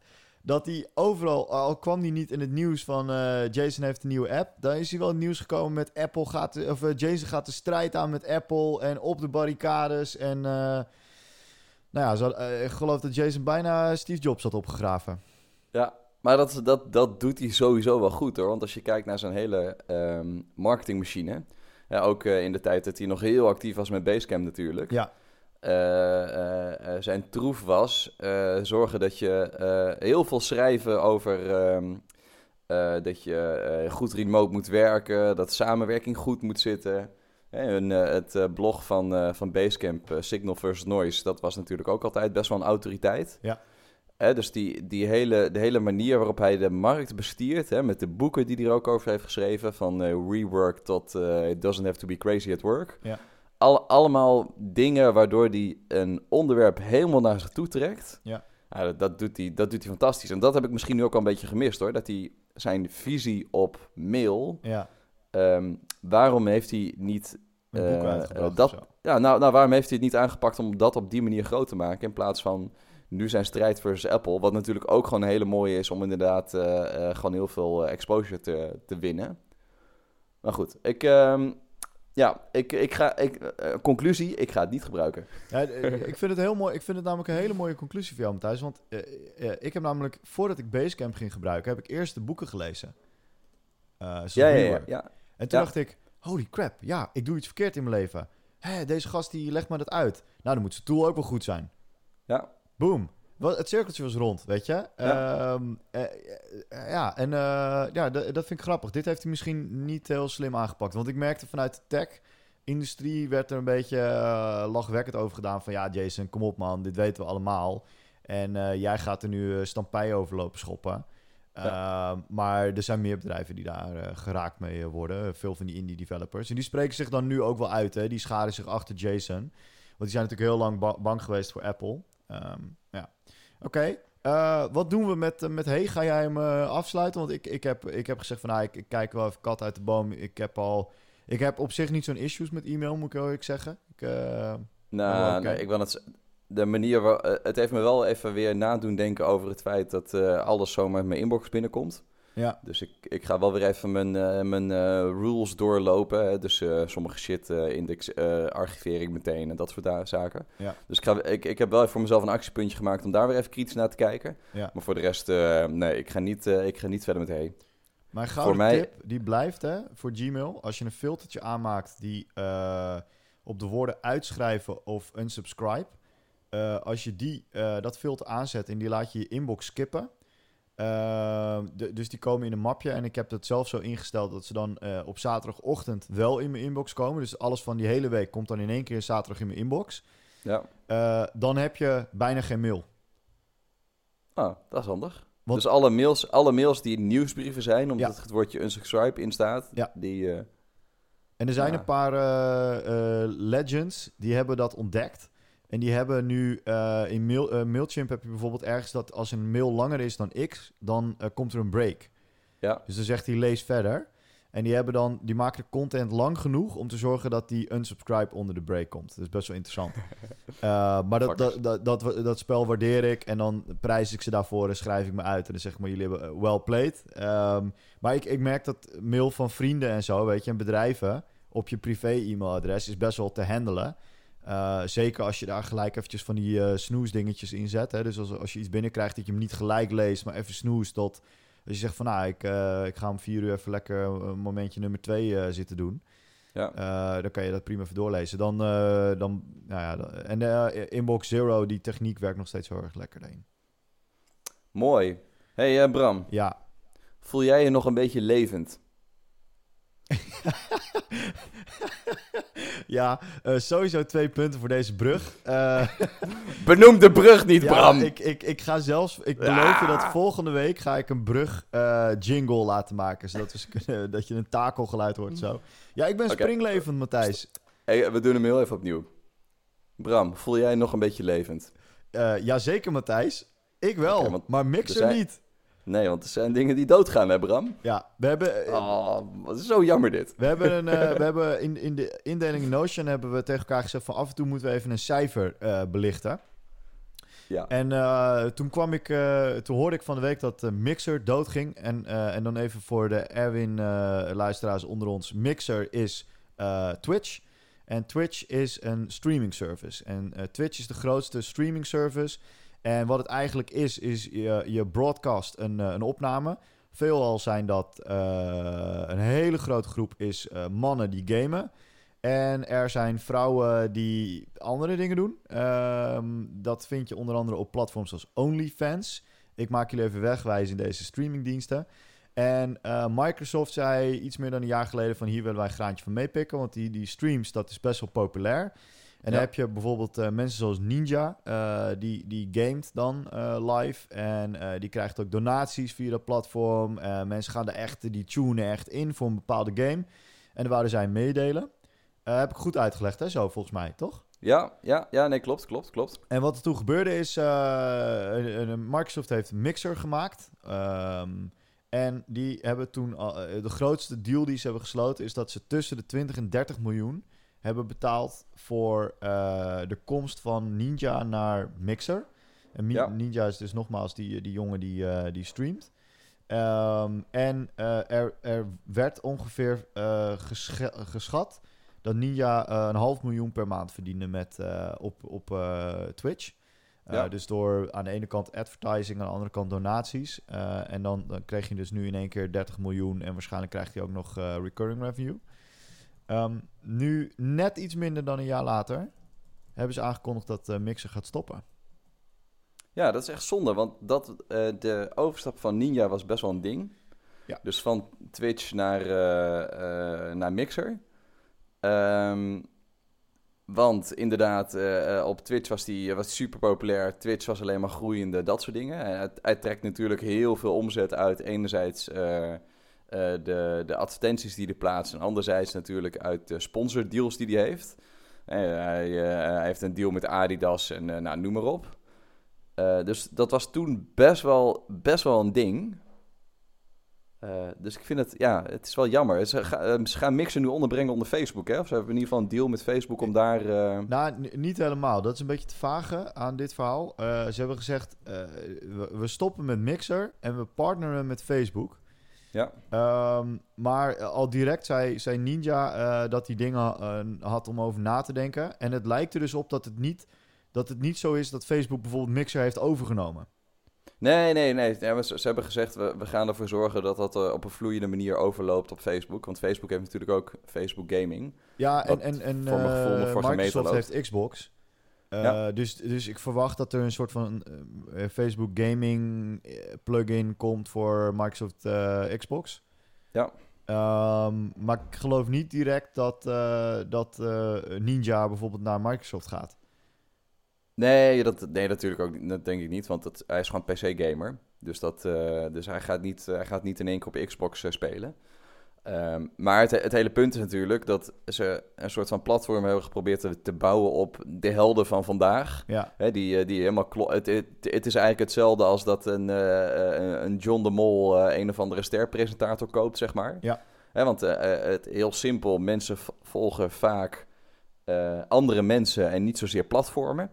Dat hij overal, al kwam hij niet in het nieuws van eh, Jason heeft een nieuwe app. Dan is hij wel in het nieuws gekomen met Apple gaat, de- of eh, Jason gaat de strijd aan met Apple en op de barricades. En eh, nou ja, zo, ik geloof dat Jason bijna Steve Jobs had opgegraven. Ja, maar dat, dat, dat doet hij sowieso wel goed hoor. Want als je kijkt naar zijn hele ehm, marketingmachine. Ja, ook in de tijd dat hij nog heel actief was met Basecamp natuurlijk. Ja, zijn troef was eh, zorgen dat je eh, heel veel schrijven over ehm, eh, dat je eh, goed remote moet werken, dat samenwerking goed moet zitten. Eh, het eh, blog van, eh, van Basecamp, eh, Signal versus Noise, dat was natuurlijk ook altijd best wel een autoriteit. Ja. Dus die, die hele, de hele manier waarop hij de markt bestiert, hè, met de boeken die hij er ook over heeft geschreven, van eh, rework tot eh, It doesn't have to be crazy at work. Ja. Al, allemaal dingen waardoor hij een onderwerp helemaal naar zich toe trekt. Ja. Ja, dat, dat, doet hij, dat doet hij fantastisch. En dat heb ik misschien nu ook al een beetje gemist hoor. Dat hij zijn visie op mail. ja. ehm, waarom heeft hij niet. Eh, dat-. Ja, nou, nou, waarom heeft hij het niet aangepakt om dat op die manier groot te maken? In plaats van nu zijn strijd versus Apple. Wat natuurlijk ook gewoon een hele mooie is om inderdaad eh, gewoon heel veel exposure te, te winnen. Maar goed, ik. ehm, ja, ik, ik ga. Ik, eh, conclusie: ik ga het niet gebruiken. Ja, eh, ik vind het heel mooi. Ik vind het namelijk een hele mooie conclusie voor jou, Matthijs. Want eh, ik heb namelijk, voordat ik Basecamp ging gebruiken, heb ik eerst de boeken gelezen. Ja, ja, ja. Ja. En toen Ja. dacht ik, holy crap, ja, ik doe iets verkeerd in mijn leven. Hé, deze gast die legt me dat uit. Nou, dan moet zijn tool ook wel goed zijn. Ja. Boom. Het cirkeltje was rond, weet je? Ja. Ehm, eh, eh, ja, en eh, ja, dat vind ik grappig. Dit heeft hij misschien niet heel slim aangepakt. Want ik merkte vanuit de tech-industrie werd er een beetje lachwekkend over gedaan. Van ja, Jason, kom op man, dit weten we allemaal. En jij gaat er nu uh, stampij over lopen schoppen. Ehm, maar er zijn meer bedrijven die daar geraakt mee worden. Veel van die indie developers. En die spreken zich dan nu ook wel uit. Hè? Die scharen zich achter Jason. Want die zijn natuurlijk heel lang ba- bang geweest voor Apple. Ehm, ja. Oké. Eh, wat doen we met, eh, met Hey? Ga jij hem eh, afsluiten? Want ik, ik, heb, ik heb gezegd van... Nou, ik, ik kijk wel even kat uit de boom. Ik heb al... Ik heb op zich niet zo'n issues met e-mail, moet ik eerlijk zeggen. Ik, Nou, Oh, nee, ik wil het. De manier waar. het heeft me wel even weer nadoen denken over het feit dat alles zomaar in mijn inbox binnenkomt. Ja, Dus ik, ik ga wel weer even mijn, eh, mijn eh, rules doorlopen. Hè. Dus eh, sommige shit, index, eh, archivering meteen en dat soort zaken. Ja. Dus ik, ga, ik, ik heb wel even voor mezelf een actiepuntje gemaakt om daar weer even kritisch naar te kijken. ja. Maar voor de rest, nee, ik ga, niet, ik ga niet verder met hey. Mijn gouden Voor mij- tip, die blijft hè, voor Gmail. Als je een filtertje aanmaakt die op de woorden uitschrijven of unsubscribe. als je die, dat filter aanzet en die laat je je inbox skippen. Ehm, de- dus die komen in een mapje. En ik heb dat zelf zo ingesteld dat ze dan eh, op zaterdagochtend wel in mijn inbox komen. Dus alles van die hele week komt dan in één keer zaterdag in mijn inbox. Ja. Eh, dan heb je bijna geen mail. Ah, dat is handig. Want- Dus alle mails, alle mails die nieuwsbrieven zijn, omdat Ja. het woordje unsubscribe in staat, Ja. die... eh, En er zijn Ja. een paar legends die hebben dat ontdekt. En die hebben nu eh, in mail, eh, Mailchimp heb je bijvoorbeeld ergens dat als een mail langer is dan X, dan eh, komt er een break. ja, Dus dan zegt hij lees verder. En die, hebben dan, die maken de content lang genoeg om te zorgen dat die unsubscribe onder de break komt. Dat is best wel interessant. Maar dat, dat, dat, dat, dat spel waardeer ik en dan prijs ik ze daarvoor en schrijf ik me uit. En dan zeg ik maar, jullie hebben well played. Ehm, maar ik, ik merk dat mail van vrienden en zo, weet je, en bedrijven op je privé-e-mailadres is best wel te handelen. Eh, zeker als je daar gelijk eventjes van die eh snoes dingetjes in zet. Hè? Dus als, als je iets binnenkrijgt dat je hem niet gelijk leest, maar even snoes tot... Als je zegt van, nou, ik, eh, ik ga om vier uur even lekker een momentje nummer twee zitten doen. ja. Dan kan je dat prima even doorlezen. Dan, dan nou ja, dan- en Inbox Zero, die techniek werkt nog steeds heel erg lekker heen. Mooi. hey, Bram, Ja, voel jij je nog een beetje levend? ja eh, sowieso twee punten voor deze brug. Eh, Benoem de brug niet, ja, Bram! ik, ik, ik ga zelfs, ik beloof je dat volgende week ga ik een brug eh, jingle laten maken. Zodat we, kunnen- dat je een takelgeluid hoort zo. Ja, ik ben springlevend, Matthijs. Hey, we doen hem heel even opnieuw. Bram, voel jij nog een beetje levend? Jazeker, Matthijs. Ik wel, maar Mixer er zijn- niet. Nee, want er zijn dingen die doodgaan, hè, Bram? Ja, we hebben... Oh, wat is zo jammer dit. We hebben, een, eh, we hebben in, in de indeling Notion hebben we tegen elkaar gezegd van af en toe moeten we even een cijfer eh, belichten. Ja. En toen kwam ik, toen hoorde ik van de week dat de Mixer doodging. En, en dan even voor de Erwin-luisteraars onder ons. Mixer is Twitch. En Twitch is een streaming service. En Twitch is de grootste streaming service. En wat het eigenlijk is, is je, je broadcast een, eh, een opname. Veelal zijn dat eh, een hele grote groep is eh, mannen die gamen. En er zijn vrouwen die andere dingen doen. Ehm, dat vind je onder andere op platforms als OnlyFans. Ik maak jullie even wegwijzen in deze streamingdiensten. En Microsoft zei iets meer dan een jaar geleden van hier willen wij een graantje van meepikken. Want die, die streams, dat is best wel populair. En dan heb je bijvoorbeeld eh, mensen zoals Ninja, eh, die, die gamet dan eh, live. En die krijgt ook donaties via dat platform. Mensen gaan er echt, die tunen echt in voor een bepaalde game. En daar wouden zij meedelen. Heb ik goed uitgelegd, hè? Zo volgens mij, toch? Ja, ja, ja, nee, klopt, klopt, klopt. En wat er toen gebeurde is, Microsoft heeft een Mixer gemaakt. Ehm, en die hebben toen, de grootste deal die ze hebben gesloten is dat ze tussen de 20 en 30 miljoen hebben betaald voor eh, de komst van Ninja naar Mixer. En Mi- Ja. Ninja is dus nogmaals die, die jongen die, eh, die streamt. Ehm, en eh, er, er werd ongeveer geschat dat Ninja een half miljoen per maand verdiende met, op, op Twitch. Ja. Dus door aan de ene kant advertising, aan de andere kant donaties. En dan, dan kreeg je dus nu in één keer 30 miljoen en waarschijnlijk krijgt hij ook nog recurring revenue. Ehm, nu, net iets minder dan een jaar later, hebben ze aangekondigd dat eh, Mixer gaat stoppen. Ja, dat is echt zonde, want dat, eh, de overstap van Ninja was best wel een ding. Ja. Dus van Twitch naar, eh, naar Mixer. Ehm, want inderdaad, op Twitch was die, was super populair. Twitch was alleen maar groeiende, dat soort dingen. Hij trekt natuurlijk heel veel omzet uit. Enerzijds eh, de, de advertenties die hij plaatst. En anderzijds natuurlijk uit de sponsordeals die hij heeft. Eh, hij, eh, hij heeft een deal met Adidas en nou, noem maar op. Dus dat was toen best wel, best wel een ding. Dus ik vind het, ja, het is wel jammer. Ze, ga- ze gaan mixen nu onderbrengen onder Facebook, hè? Of ze hebben in ieder geval een deal met Facebook om daar... eh, Nou, niet helemaal. Dat is een beetje te vage aan dit verhaal. Ze hebben gezegd, we stoppen met Mixer en we partneren met Facebook. Ja, Ehm, maar al direct zei, zei Ninja eh, dat hij dingen eh, had om over na te denken. En het lijkt er dus op dat het, niet, dat het niet zo is dat Facebook bijvoorbeeld Mixer heeft overgenomen. Nee, nee, nee. Ze, ze hebben gezegd, we, we gaan ervoor zorgen dat dat eh, op een vloeiende manier overloopt op Facebook. Want Facebook heeft natuurlijk ook Facebook Gaming. Ja, en, en, en voor mijn gevoel eh, Microsoft heeft Xbox. Eh, Ja. dus, dus ik verwacht dat er een soort van eh, Facebook gaming eh, plugin komt voor Microsoft eh, Xbox. Ja. Ehm, maar ik geloof niet direct dat, eh, dat eh, Ninja bijvoorbeeld naar Microsoft gaat. Nee, dat, nee, natuurlijk ook niet. Dat denk ik niet, want dat, hij is gewoon PC-gamer. Dus, dat, eh, dus hij, gaat niet, hij gaat niet in één keer op Xbox eh, spelen. Ehm, maar het, het hele punt is natuurlijk dat ze een soort van platform hebben geprobeerd te, te bouwen op de helden van vandaag. Ja, die, eh, die helemaal het, het, het is eigenlijk hetzelfde als dat een, eh, eh, een John de Mol een of andere sterpresentator koopt, zeg maar. Ja. Want het heel simpel, mensen volgen vaak andere mensen en niet zozeer platformen.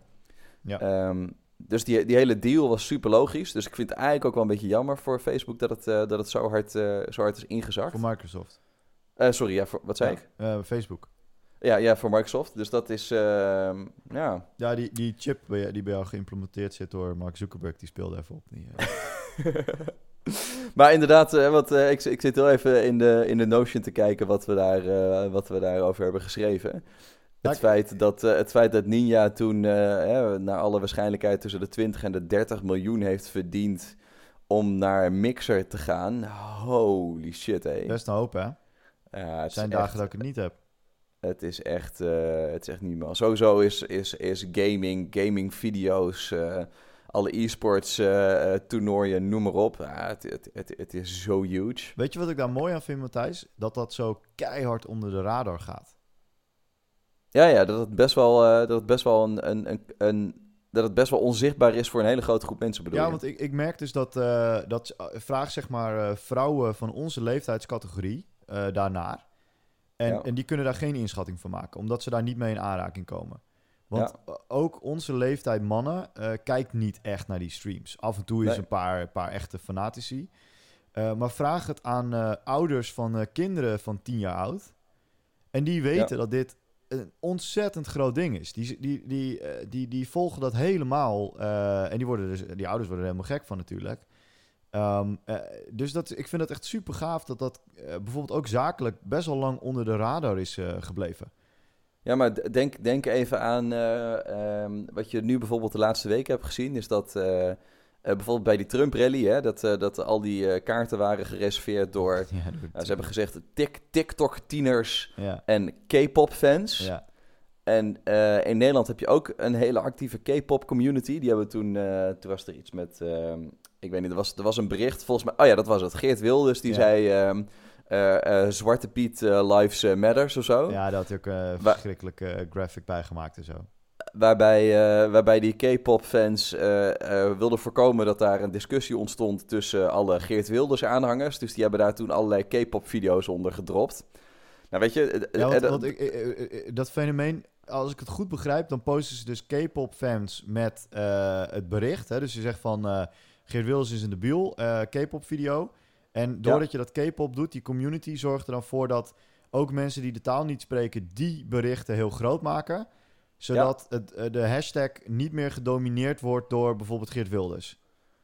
Ja. Ehm, dus die, die hele deal was super logisch. Dus ik vind het eigenlijk ook wel een beetje jammer voor Facebook dat het, eh, dat het zo, hard, eh, zo hard is ingezakt. voor Microsoft. Eh, sorry, ja, voor, wat zei Ja, ik? Facebook. Ja, ja, voor Microsoft. Dus dat is, ehm, ja, Ja, die, die chip die bij jou geïmplementeerd zit door Mark Zuckerberg, die speelde even op. Die, maar inderdaad, wat, ik, ik zit heel even in de, in de Notion te kijken wat we, daar, wat we daarover hebben geschreven. Het feit, dat, eh, het feit dat Ninja toen, eh, hè, naar alle waarschijnlijkheid, tussen de 20 en de 30 miljoen heeft verdiend om naar Mixer te gaan. Holy shit, hé. best een hoop, hè? Ja, het zijn echt- dagen dat ik het niet heb. Het is echt, eh, het is echt niet meer. Sowieso is, is, is gaming, gaming video's, alle e-sports toernooien, noem maar op. Het, het, het, het is zo huge. Weet je wat ik daar mooi aan vind, Matthijs? Dat dat zo keihard onder de radar gaat. Ja, ja, dat het best wel, eh, dat het best wel een, een, een, een- dat het best wel onzichtbaar is voor een hele grote groep mensen bedoel Ja, je? want ik, ik merk dus dat, eh, dat eh, vraag zeg maar vrouwen van onze leeftijdscategorie daarnaar. En, Ja. en die kunnen daar geen inschatting van maken, omdat ze daar niet mee in aanraking komen. Want ook onze leeftijd mannen kijkt niet echt naar die streams. Af en toe is Nee. een paar, paar echte fanatici. Maar vraag het aan ouders van kinderen van 10 jaar oud. En die weten dat dit een ontzettend groot ding is. Die, die, die, eh, die, die volgen dat helemaal. eh, en die, worden dus, die ouders worden er helemaal gek van natuurlijk. Ehm, eh, dus dat, ik vind het echt super gaaf dat dat bijvoorbeeld ook zakelijk best wel lang onder de radar is gebleven. Ja, maar denk, denk even aan eh, ehm, wat je nu bijvoorbeeld de laatste weken hebt gezien. Is dat bijvoorbeeld bij die Trump-rally, dat, eh, dat al die eh, kaarten waren gereserveerd door... Ja, door- Nou, ze hebben gezegd tik, TikTok-tieners Ja, en K-pop-fans. ja, En eh, in Nederland heb je ook een hele actieve K-pop-community. Die hebben toen... eh, toen was er iets met... ehm, ik weet niet, er was, er was een bericht volgens mij... Oh ja, dat was het. Geert Wilders, die Ja. zei... ehm, eh, eh, Zwarte Piet eh, Lives eh, Matters of zo. ja, daar had hij ook een verschrikkelijke graphic bij gemaakt en zo. Waarbij, eh, waarbij die K-pop-fans eh, eh, wilden voorkomen dat daar een discussie ontstond tussen alle Geert Wilders-aanhangers. Dus die hebben daar toen allerlei K-pop-video's onder gedropt. Nou, weet je... Ja, want, dat- want ik, dat fenomeen, als ik het goed begrijp, dan posten ze dus K-pop fans met het bericht. Hè? Dus je zegt van Geert Wilders is in de biel, K-pop video. En doordat je dat K-pop doet, die community zorgt er dan voor dat ook mensen die de taal niet spreken, die berichten heel groot maken. Zodat het, eh, de hashtag niet meer gedomineerd wordt door bijvoorbeeld Geert Wilders.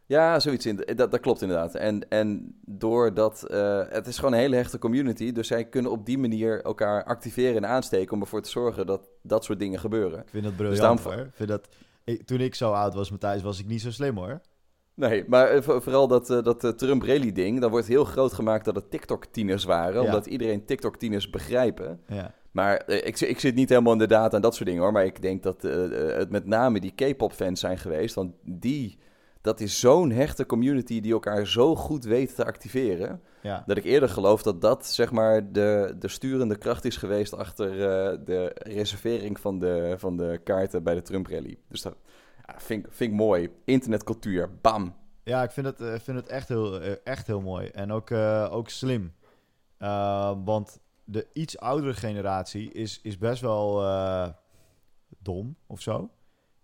Ja, zoiets. In, dat, dat klopt inderdaad. En, en doordat... eh, het is gewoon een hele hechte community. Dus zij kunnen op die manier elkaar activeren en aansteken... om ervoor te zorgen dat dat soort dingen gebeuren. Ik vind dat Dus briljant daarom- hoor. Ik vind dat, ik- toen ik zo oud was, Matthijs, was ik niet zo slim hoor. Nee, maar eh, voor- vooral dat, dat eh, Trump-rally-ding... dan wordt heel groot gemaakt dat het TikTok-tieners waren... Ja. omdat iedereen TikTok-tieners begrijpen... Ja. Maar eh, ik, ik zit niet helemaal in de data en dat soort dingen hoor. Maar ik denk dat eh, eh, het met name die K-pop-fans zijn geweest. Want die, dat is zo'n hechte community die elkaar zo goed weet te activeren. Ja. Dat ik eerder geloof dat dat zeg maar de, de sturende kracht is geweest achter de reservering van de, van de kaarten bij de Trump-rally. Dus dat ja, vind, ik- vind ik mooi. Internetcultuur, bam. Ja, ik vind het, vind het echt, heel, echt heel mooi. En ook, ook slim. Uh, want de iets oudere generatie is, is best wel uh, dom of zo.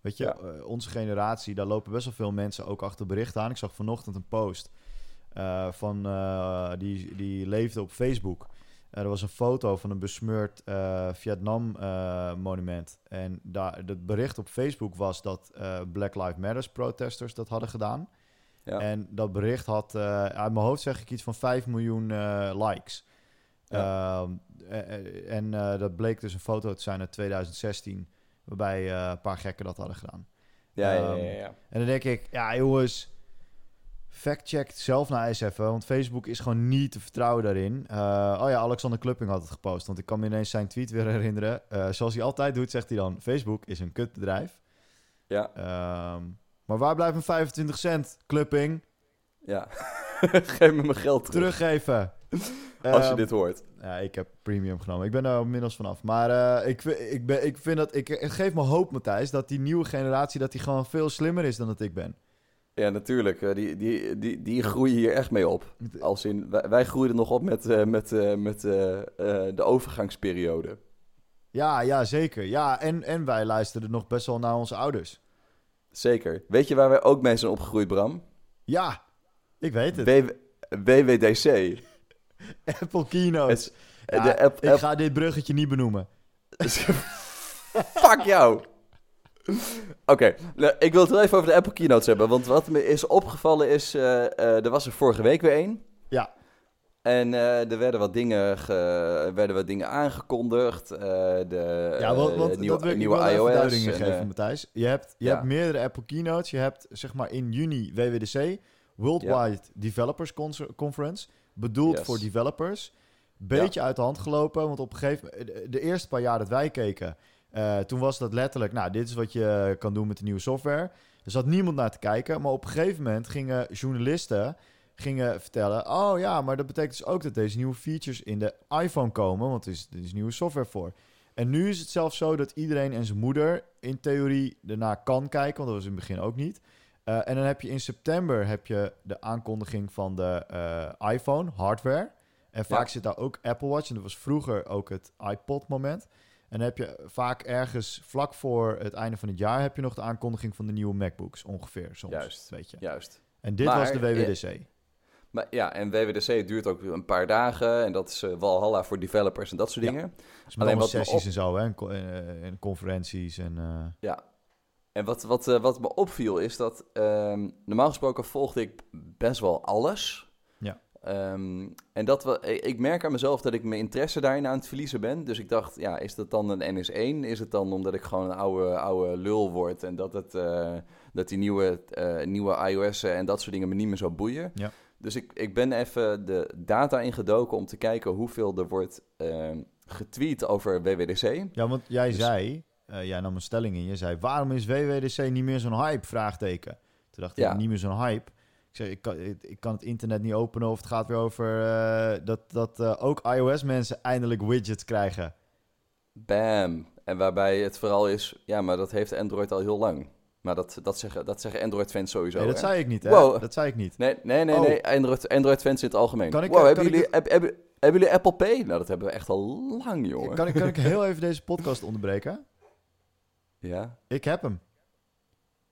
Weet je, Ja. uh, onze generatie, daar lopen best wel veel mensen ook achter berichten aan. Ik zag vanochtend een post uh, van die, die leefde op Facebook. er was een foto van een besmeurd Vietnam-monument. en daar, het bericht op Facebook was dat Black Lives Matter protesters dat hadden gedaan. Ja. En dat bericht had, uit mijn hoofd zeg ik iets van 5 miljoen likes. Ja. Uh, en uh, dat bleek dus een foto te zijn uit 2016, Waarbij eh, een paar gekken dat hadden gedaan. Ja, ja, Ehm, ja, ja. En dan denk ik, ja jongens, fact-check zelf naar eens even. Want Facebook is gewoon niet te vertrouwen daarin. Eh, oh ja, Alexander Klupping had het gepost. Want ik kan me ineens zijn tweet weer herinneren. Eh, zoals hij altijd doet, zegt hij dan... Facebook is een kutbedrijf. Ja, Ehm, maar waar blijft mijn 25 cent, Klupping? ja. Geef me mijn geld terug. Teruggeven. Als je Ehm, dit hoort. Ja, ik heb premium genomen. Ik ben er inmiddels vanaf. Maar eh, ik, ik, ben, ik vind dat... Ik, het geeft me hoop, Matthijs, dat die nieuwe generatie... dat die gewoon veel slimmer is dan dat ik ben. Ja, natuurlijk. eh, Die, die, die, die groeien hier echt mee op. Als in, wij, wij groeiden nog op met, eh, met, met de overgangsperiode. Ja, ja, zeker. Ja, en, en wij luisterden nog best wel naar onze ouders. Zeker. Weet je waar wij ook mee zijn opgegroeid, Bram? Ja, ik weet het. WW WWDC. Apple Ja, de app, ik app- ga dit bruggetje niet benoemen. Fuck jou! Oké, nou, ik wil het wel even over de Apple Keynotes hebben. Want wat me is opgevallen is... eh, eh, er was er vorige week weer één. Ja. En eh, er werden wat dingen, ge, werden wat dingen aangekondigd. de Ja, want, want nieuwe, dat ik nieuwe iOS. duidingen en, geven, Matthijs. Je hebt, je ja. hebt meerdere Apple Keynotes. Je hebt, zeg maar, in juni WWDC, Worldwide Developers Con- Conference. Bedoeld Yes. voor developers. Beetje uit de hand gelopen, want op een gegeven moment... De, eerste paar jaar dat wij keken, eh, toen was dat letterlijk... Nou, dit is wat je kan doen met de nieuwe software. Er zat niemand naar te kijken. Maar op een gegeven moment gingen journalisten gingen vertellen... Oh ja, maar dat betekent dus ook dat deze nieuwe features in de iPhone komen. Want er is, er is nieuwe software voor. En nu is het zelfs zo dat iedereen en zijn moeder in theorie ernaar kan kijken. Want dat was in het begin ook niet. Eh, en dan heb je in september heb je de aankondiging van de eh, iPhone hardware. En vaak Ja. zit daar ook Apple Watch. En dat was vroeger ook het iPod moment. En dan heb je vaak ergens vlak voor het einde van het jaar... heb je nog de aankondiging van de nieuwe MacBooks ongeveer soms. Juist. Weet je. Juist. En dit Maar, was de WWDC. eh, Maar ja, en WWDC duurt ook een paar dagen. En dat is eh, Walhalla voor developers en dat soort Ja. dingen. Dus Alleen wat sessies op- en zo, hè? En, co- en conferenties en... Ja. En wat, wat, eh, wat me opviel is dat ehm, normaal gesproken volgde ik best wel alles. Ja. Ehm, en dat we, ik merk aan mezelf dat ik mijn interesse daarin aan het verliezen ben. Dus ik dacht, ja, is dat dan een NS1? Is het dan omdat ik gewoon een oude, oude lul word en dat, het, eh, dat die nieuwe, eh, nieuwe iOS en dat soort dingen me niet meer zo boeien? Ja. Dus ik, ik ben even de data ingedoken om te kijken hoeveel er wordt ehm, getweet over WWDC. Ja, want jij Dus- zei, eh, jij nam een stelling in. Je zei, waarom is WWDC niet meer zo'n hype? Vraagteken. Toen dacht ik, Ja. niet meer zo'n hype. Ik zei, ik kan, ik, kan het internet niet openen of het gaat weer over eh, dat, dat eh, ook iOS-mensen eindelijk widgets krijgen. Bam. En waarbij het vooral is, ja, maar dat heeft Android al heel lang. Maar dat, dat, zeggen, dat zeggen Android-fans sowieso. nee, dat hè? zei ik niet, hè? Wow. Dat zei ik niet. Nee, nee, nee, Oh. nee. Android, Android-fans in het algemeen. Kan ik, wow, hebben, jullie, heb- hebben, hebben jullie Apple Pay? Nou, dat hebben we echt al lang, jongen. Kan ik, kan ik heel even deze podcast onderbreken? Ja. Ik heb hem.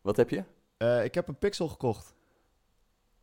Wat heb je? Eh, ik heb een Pixel gekocht.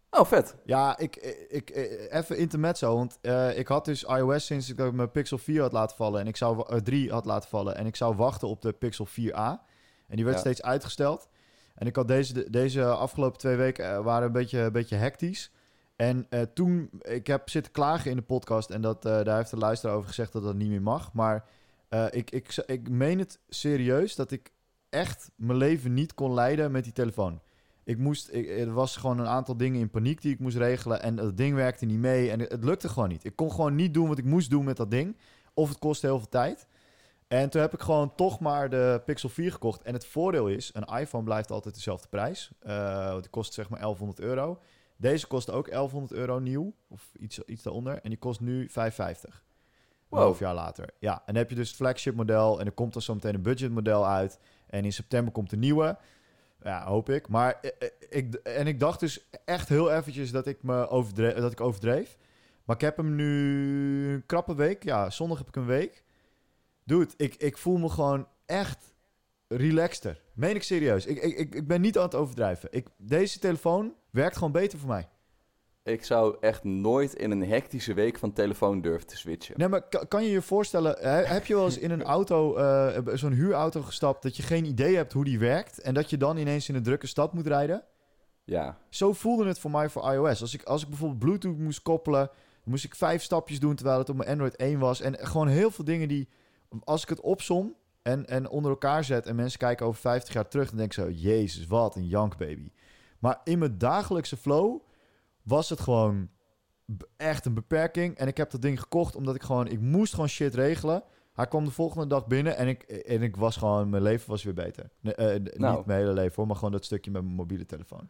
Oh, vet. Ja, ik, ik, ik even intermezzo, want eh, ik had dus iOS sinds ik mijn Pixel 4 had laten vallen en ik zou wa- eh, 3 had laten vallen en ik zou wachten op de Pixel 4a en die werd Ja. steeds uitgesteld. En ik had deze, deze afgelopen twee weken eh, waren een beetje, een beetje hectisch. En eh, toen, ik heb zitten klagen in de podcast en dat, eh, daar heeft de luisteraar over gezegd dat dat niet meer mag. Maar eh, ik, ik, ik meen het serieus dat ik echt mijn leven niet kon leiden met die telefoon. Ik moest, ik, er was gewoon een aantal dingen in paniek die ik moest regelen. En dat ding werkte niet mee. En het, lukte gewoon niet. Ik kon gewoon niet doen wat ik moest doen met dat ding. Of het kostte heel veel tijd. En toen heb ik gewoon toch maar de Pixel 4 gekocht. En het voordeel is, een iPhone blijft altijd dezelfde prijs. Want die kost zeg maar 1100 euro. Deze kost ook 1100 euro nieuw. Of iets, iets daaronder. En die kost nu 550. Een Wow. half jaar later. Ja, en dan heb je dus het flagship model. En er komt dan zo meteen een budget model uit. En in september komt de nieuwe. Ja, hoop ik. Maar eh, eh, ik, en ik dacht dus echt heel eventjes dat ik, me overdreef, dat ik overdreef. Maar ik heb hem nu een krappe week. Ja, zondag heb ik een week. Dude, ik, ik voel me gewoon echt relaxter. Meen ik serieus. Ik, ik, ik ben niet aan het overdrijven. Ik, deze telefoon werkt gewoon beter voor mij. Ik zou echt nooit in een hectische week van telefoon durven te switchen. Nee, maar kan, je je voorstellen... heb je wel eens in een auto, eh, zo'n huurauto gestapt... dat je geen idee hebt hoe die werkt... en dat je dan ineens in een drukke stad moet rijden? Ja. Zo voelde het voor mij voor iOS. Als ik, als ik bijvoorbeeld Bluetooth moest koppelen, moest ik vijf stapjes doen terwijl het op mijn Android 1 was. En gewoon heel veel dingen die, als ik het opsom, en, en onder elkaar zet en mensen kijken over 50 jaar terug, dan denk ik zo, jezus, wat een jankbaby. Maar in mijn dagelijkse flow was het gewoon echt een beperking. En ik heb dat ding gekocht omdat ik gewoon, ik moest gewoon shit regelen. Hij kwam de volgende dag binnen en ik, en ik was gewoon, mijn leven was weer beter. Nee, eh, n- Nou. Niet mijn hele leven hoor, maar gewoon dat stukje met mijn mobiele telefoon.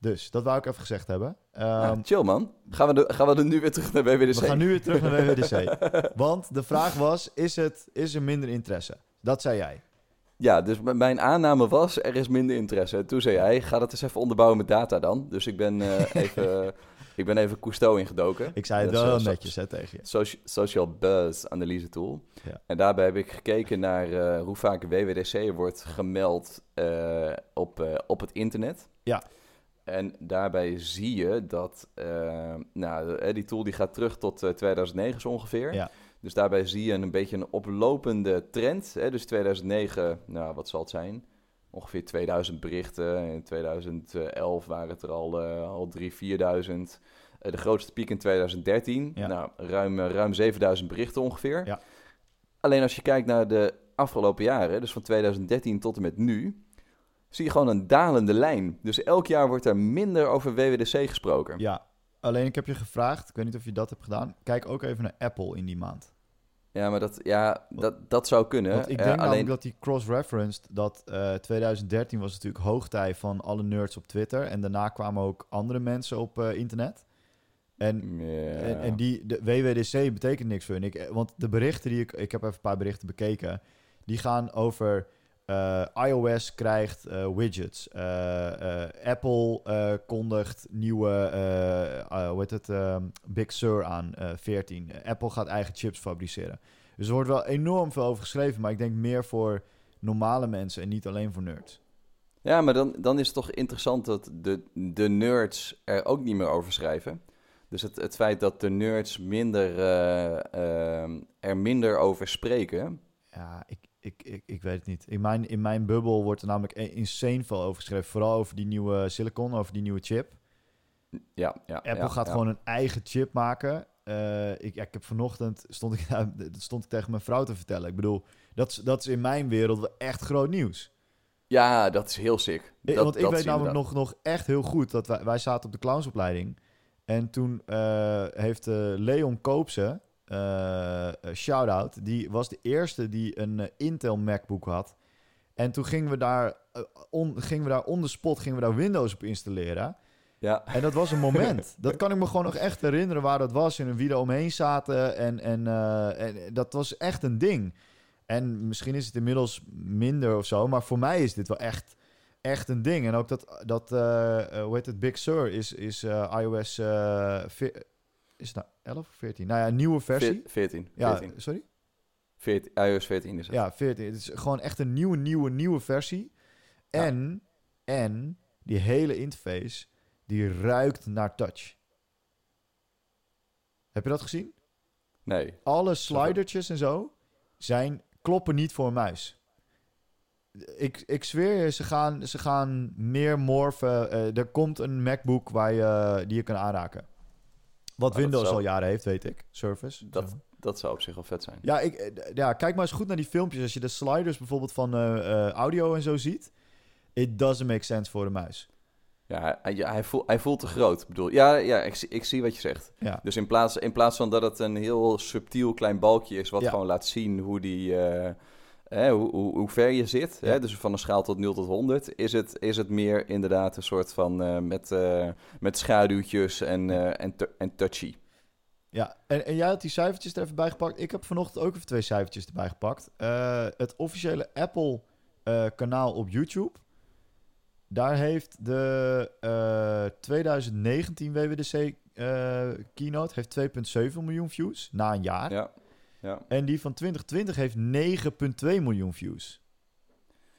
Dus dat wou ik even gezegd hebben. Ehm, Ja, chill man. Gaan we, de, gaan we er nu weer terug naar WWDC? we gaan nu weer terug naar WWDC. Want de vraag was, is, het, is er minder interesse? Dat zei jij. Ja, dus mijn aanname was, er is minder interesse. En toen zei hij, ga dat eens even onderbouwen met data dan. Dus ik ben eh, even, ik ben even Cousteau ingedoken. Ik zei het wel eh, netjes hè, tegen je. soci- Social Buzz Analyse Tool. Ja. En daarbij heb ik gekeken naar eh, hoe vaak WWDC wordt gemeld op, op het internet. Ja. En daarbij zie je dat, nou, die tool die gaat terug tot eh, 2009 zo ongeveer. Ja. Dus daarbij zie je een beetje een oplopende trend. Hè? Dus 2009, nou, wat zal het zijn? Ongeveer 2000 berichten. In 2011 waren het er al, eh, al 3.000, 4.000. Eh, de grootste piek in 2013. Ja. Nou, ruim, eh, ruim 7000 berichten ongeveer. Ja. Alleen als je kijkt naar de afgelopen jaren, dus van 2013 tot en met nu, zie je gewoon een dalende lijn. Dus elk jaar wordt er minder over WWDC gesproken. Ja, alleen ik heb je gevraagd, ik weet niet of je dat hebt gedaan. Kijk ook even naar Apple in die maand. Ja, maar dat, ja, dat, dat zou kunnen. Want ik Eh, denk alleen, namelijk dat die cross-referenced, dat eh 2013 was natuurlijk hoogtij van alle nerds op Twitter. En daarna kwamen ook andere mensen op eh, internet. En, en, en die, de WWDC betekent niks voor hun. Ik, eh, want de berichten die ik, ik heb even een paar berichten bekeken, die gaan over eh, iOS krijgt eh, widgets. Eh, Apple kondigt nieuwe, hoe heet het, ehm, Big Sur aan, eh 14. Apple gaat eigen chips fabriceren. Dus er wordt wel enorm veel over geschreven, maar ik denk meer voor normale mensen en niet alleen voor nerds. Ja, maar dan, dan is het toch interessant dat de, de nerds er ook niet meer over schrijven. Dus het, het feit dat de nerds minder, eh, ehm, er minder over spreken. Ja, ik, ik, ik, ik weet het niet. In mijn, in mijn bubbel wordt er namelijk e- insane veel over geschreven. Vooral over die nieuwe silicon, over die nieuwe chip. Ja, ja, Apple ja, gaat ja. gewoon een eigen chip maken. Eh, ik, ik heb vanochtend stond ik, daar- dat stond ik tegen mijn vrouw te vertellen. Ik bedoel, dat is, dat is in mijn wereld echt groot nieuws. Ja, dat is heel sick. Ik- Dat, Want ik dat weet namelijk nog, nog echt heel goed dat wij, wij zaten op de clownsopleiding. En toen eh, heeft eh, Leon Koopse, eh, shout-out, die was de eerste die een eh, Intel MacBook had. En toen gingen we daar, on, gingen we daar on the spot gingen we daar Windows op installeren. Ja, En dat was een moment. dat kan ik me gewoon nog echt herinneren waar dat was. En wie er omheen zaten. En, en, en dat was echt een ding. En misschien is het inmiddels minder of zo. Maar voor mij is dit wel echt, echt een ding. En ook dat, dat hoe heet het, Big Sur is, is iOS... is het nou 11 of 14? Nou ja, een nieuwe versie. Veer- 14. Ja, 14. sorry? 14. iOS 14 is het. Ja, 14. Het is gewoon echt een nieuwe, nieuwe, nieuwe versie. Ja. En, en die hele interface, die ruikt naar touch. Heb je dat gezien? Nee. Alle slidertjes en zo zijn, kloppen niet voor een muis. Ik, ik zweer je, ze gaan, ze gaan meer morfen. Eh, er komt een MacBook waar je, die je kan aanraken. Wat Windows zou- al jaren heeft, weet ik. Surface. Dat, dat zou op zich wel vet zijn. Ja, ik, eh, ja, kijk maar eens goed naar die filmpjes. Als je de sliders bijvoorbeeld van eh, eh, audio en zo ziet. It doesn't make sense voor de muis. Ja, hij, hij, voelt, hij voelt te groot. Ik bedoel, ja, ja ik, zie- ik zie wat je zegt. Ja, Dus in plaats, in plaats van dat het een heel subtiel klein balkje is, wat Ja. gewoon laat zien hoe, die, hè, hoe, hoe, hoe ver je zit, Ja. hè, dus van een schaal tot 0 tot 100, is het, is het meer inderdaad een soort van eh, met, eh, met schaduwtjes en, eh, en, en touchy. ja. En, en jij had die cijfertjes er even bij gepakt. Ik heb vanochtend ook even twee cijfertjes erbij gepakt. Het officiële Apple eh, kanaal op YouTube. Daar heeft de eh, 2019 WWDC keynote heeft 2,7 miljoen views na een jaar. Ja, ja. En die van 2020 heeft 9,2 miljoen views.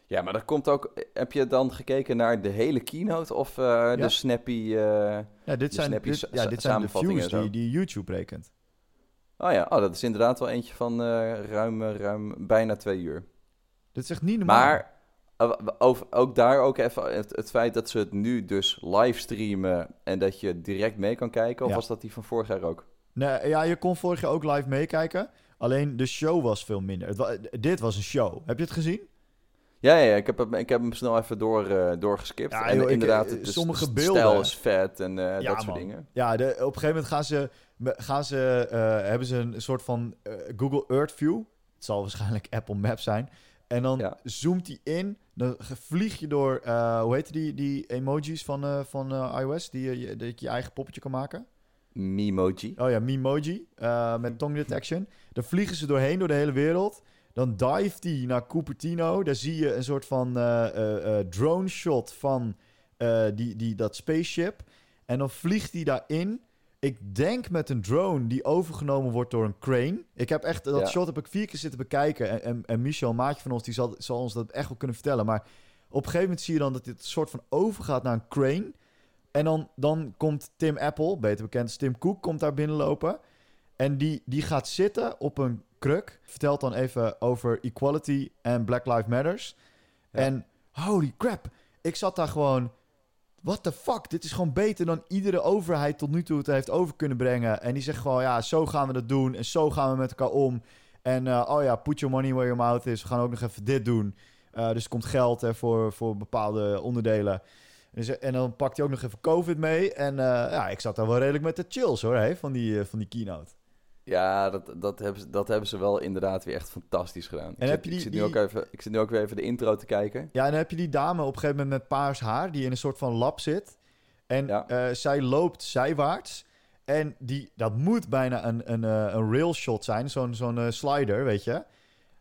ja, maar dat komt ook... Heb je dan gekeken naar de hele keynote of eh, de snappy... eh, Ja, dit zijn, snappy dit, sa- ja, dit zijn de views die, die YouTube rekent. Oh ja, oh, dat is inderdaad wel eentje van eh, ruim, ruim bijna twee uur. Dat is echt niet normaal. Maar over, ook daar ook even het, het feit dat ze het nu dus livestreamen en dat je direct mee kan kijken, of Ja. was dat die van vorig jaar ook? Nee, ja, je kon vorig jaar ook live meekijken. Alleen de show was veel minder. Het wa- dit was een show. Heb je het gezien? Ja, ja, ik, heb, hem- ik heb hem snel even door, eh, doorgeskipt. Ja, en joh, inderdaad, eh, het sommige de beelden- stijl is vet en eh, Ja, dat soort man. dingen. Ja, de, op een gegeven moment gaan ze, gaan ze, hebben ze een soort van Google Earth View. Het zal waarschijnlijk Apple Maps zijn. En dan Ja. zoomt hij in. Dan vlieg je door, hoe heet die, die emojis van, van iOS? Die je, je- dat je je eigen poppetje kan maken. Memoji. Oh ja, Memoji. eh, met tongue detection. Dan vliegen ze doorheen door de hele wereld. Dan dived hij naar Cupertino. Daar zie je een soort van eh, eh, drone shot van die, die, dat spaceship. En dan vliegt hij daarin. Ik denk met een drone die overgenomen wordt door een crane. Ik heb echt, dat Ja. shot heb ik vier keer zitten bekijken. En, en, en Michel, een maatje van ons, die zal, zal ons dat echt wel kunnen vertellen. Maar op een gegeven moment zie je dan dat dit soort van overgaat naar een crane. En dan, dan komt Tim Apple, beter bekend als Tim Cook, komt daar binnenlopen. En die, die gaat zitten op een kruk. Vertelt dan even over equality en Black Lives Matters. Ja. En holy crap, ik zat daar gewoon... What the fuck? Dit is gewoon beter dan iedere overheid tot nu toe het heeft over kunnen brengen. En die zegt gewoon, ja, zo gaan we dat doen. En zo gaan we met elkaar om. En eh, oh ja, put your money where your mouth is. We gaan ook nog even dit doen. Eh, dus er komt geld hè, voor, voor bepaalde onderdelen. Dus, eh, en dan pakt hij ook nog even COVID mee. En eh, ja, ik zat daar wel redelijk met de chills hoor, hè, van, die, eh, van die keynote. Ja, dat, dat, hebben ze, dat hebben ze wel inderdaad weer echt fantastisch gedaan. Ik, heb zit, je die- ik, zit nu die- ook even, ik zit nu ook weer even de intro te kijken. Ja, en dan heb je die dame op een gegeven moment met paars haar... die in een soort van lab zit. En Ja. zij loopt zijwaarts. En die, dat moet bijna een, een, een rail shot zijn. Zo'n zo'n slider, weet je.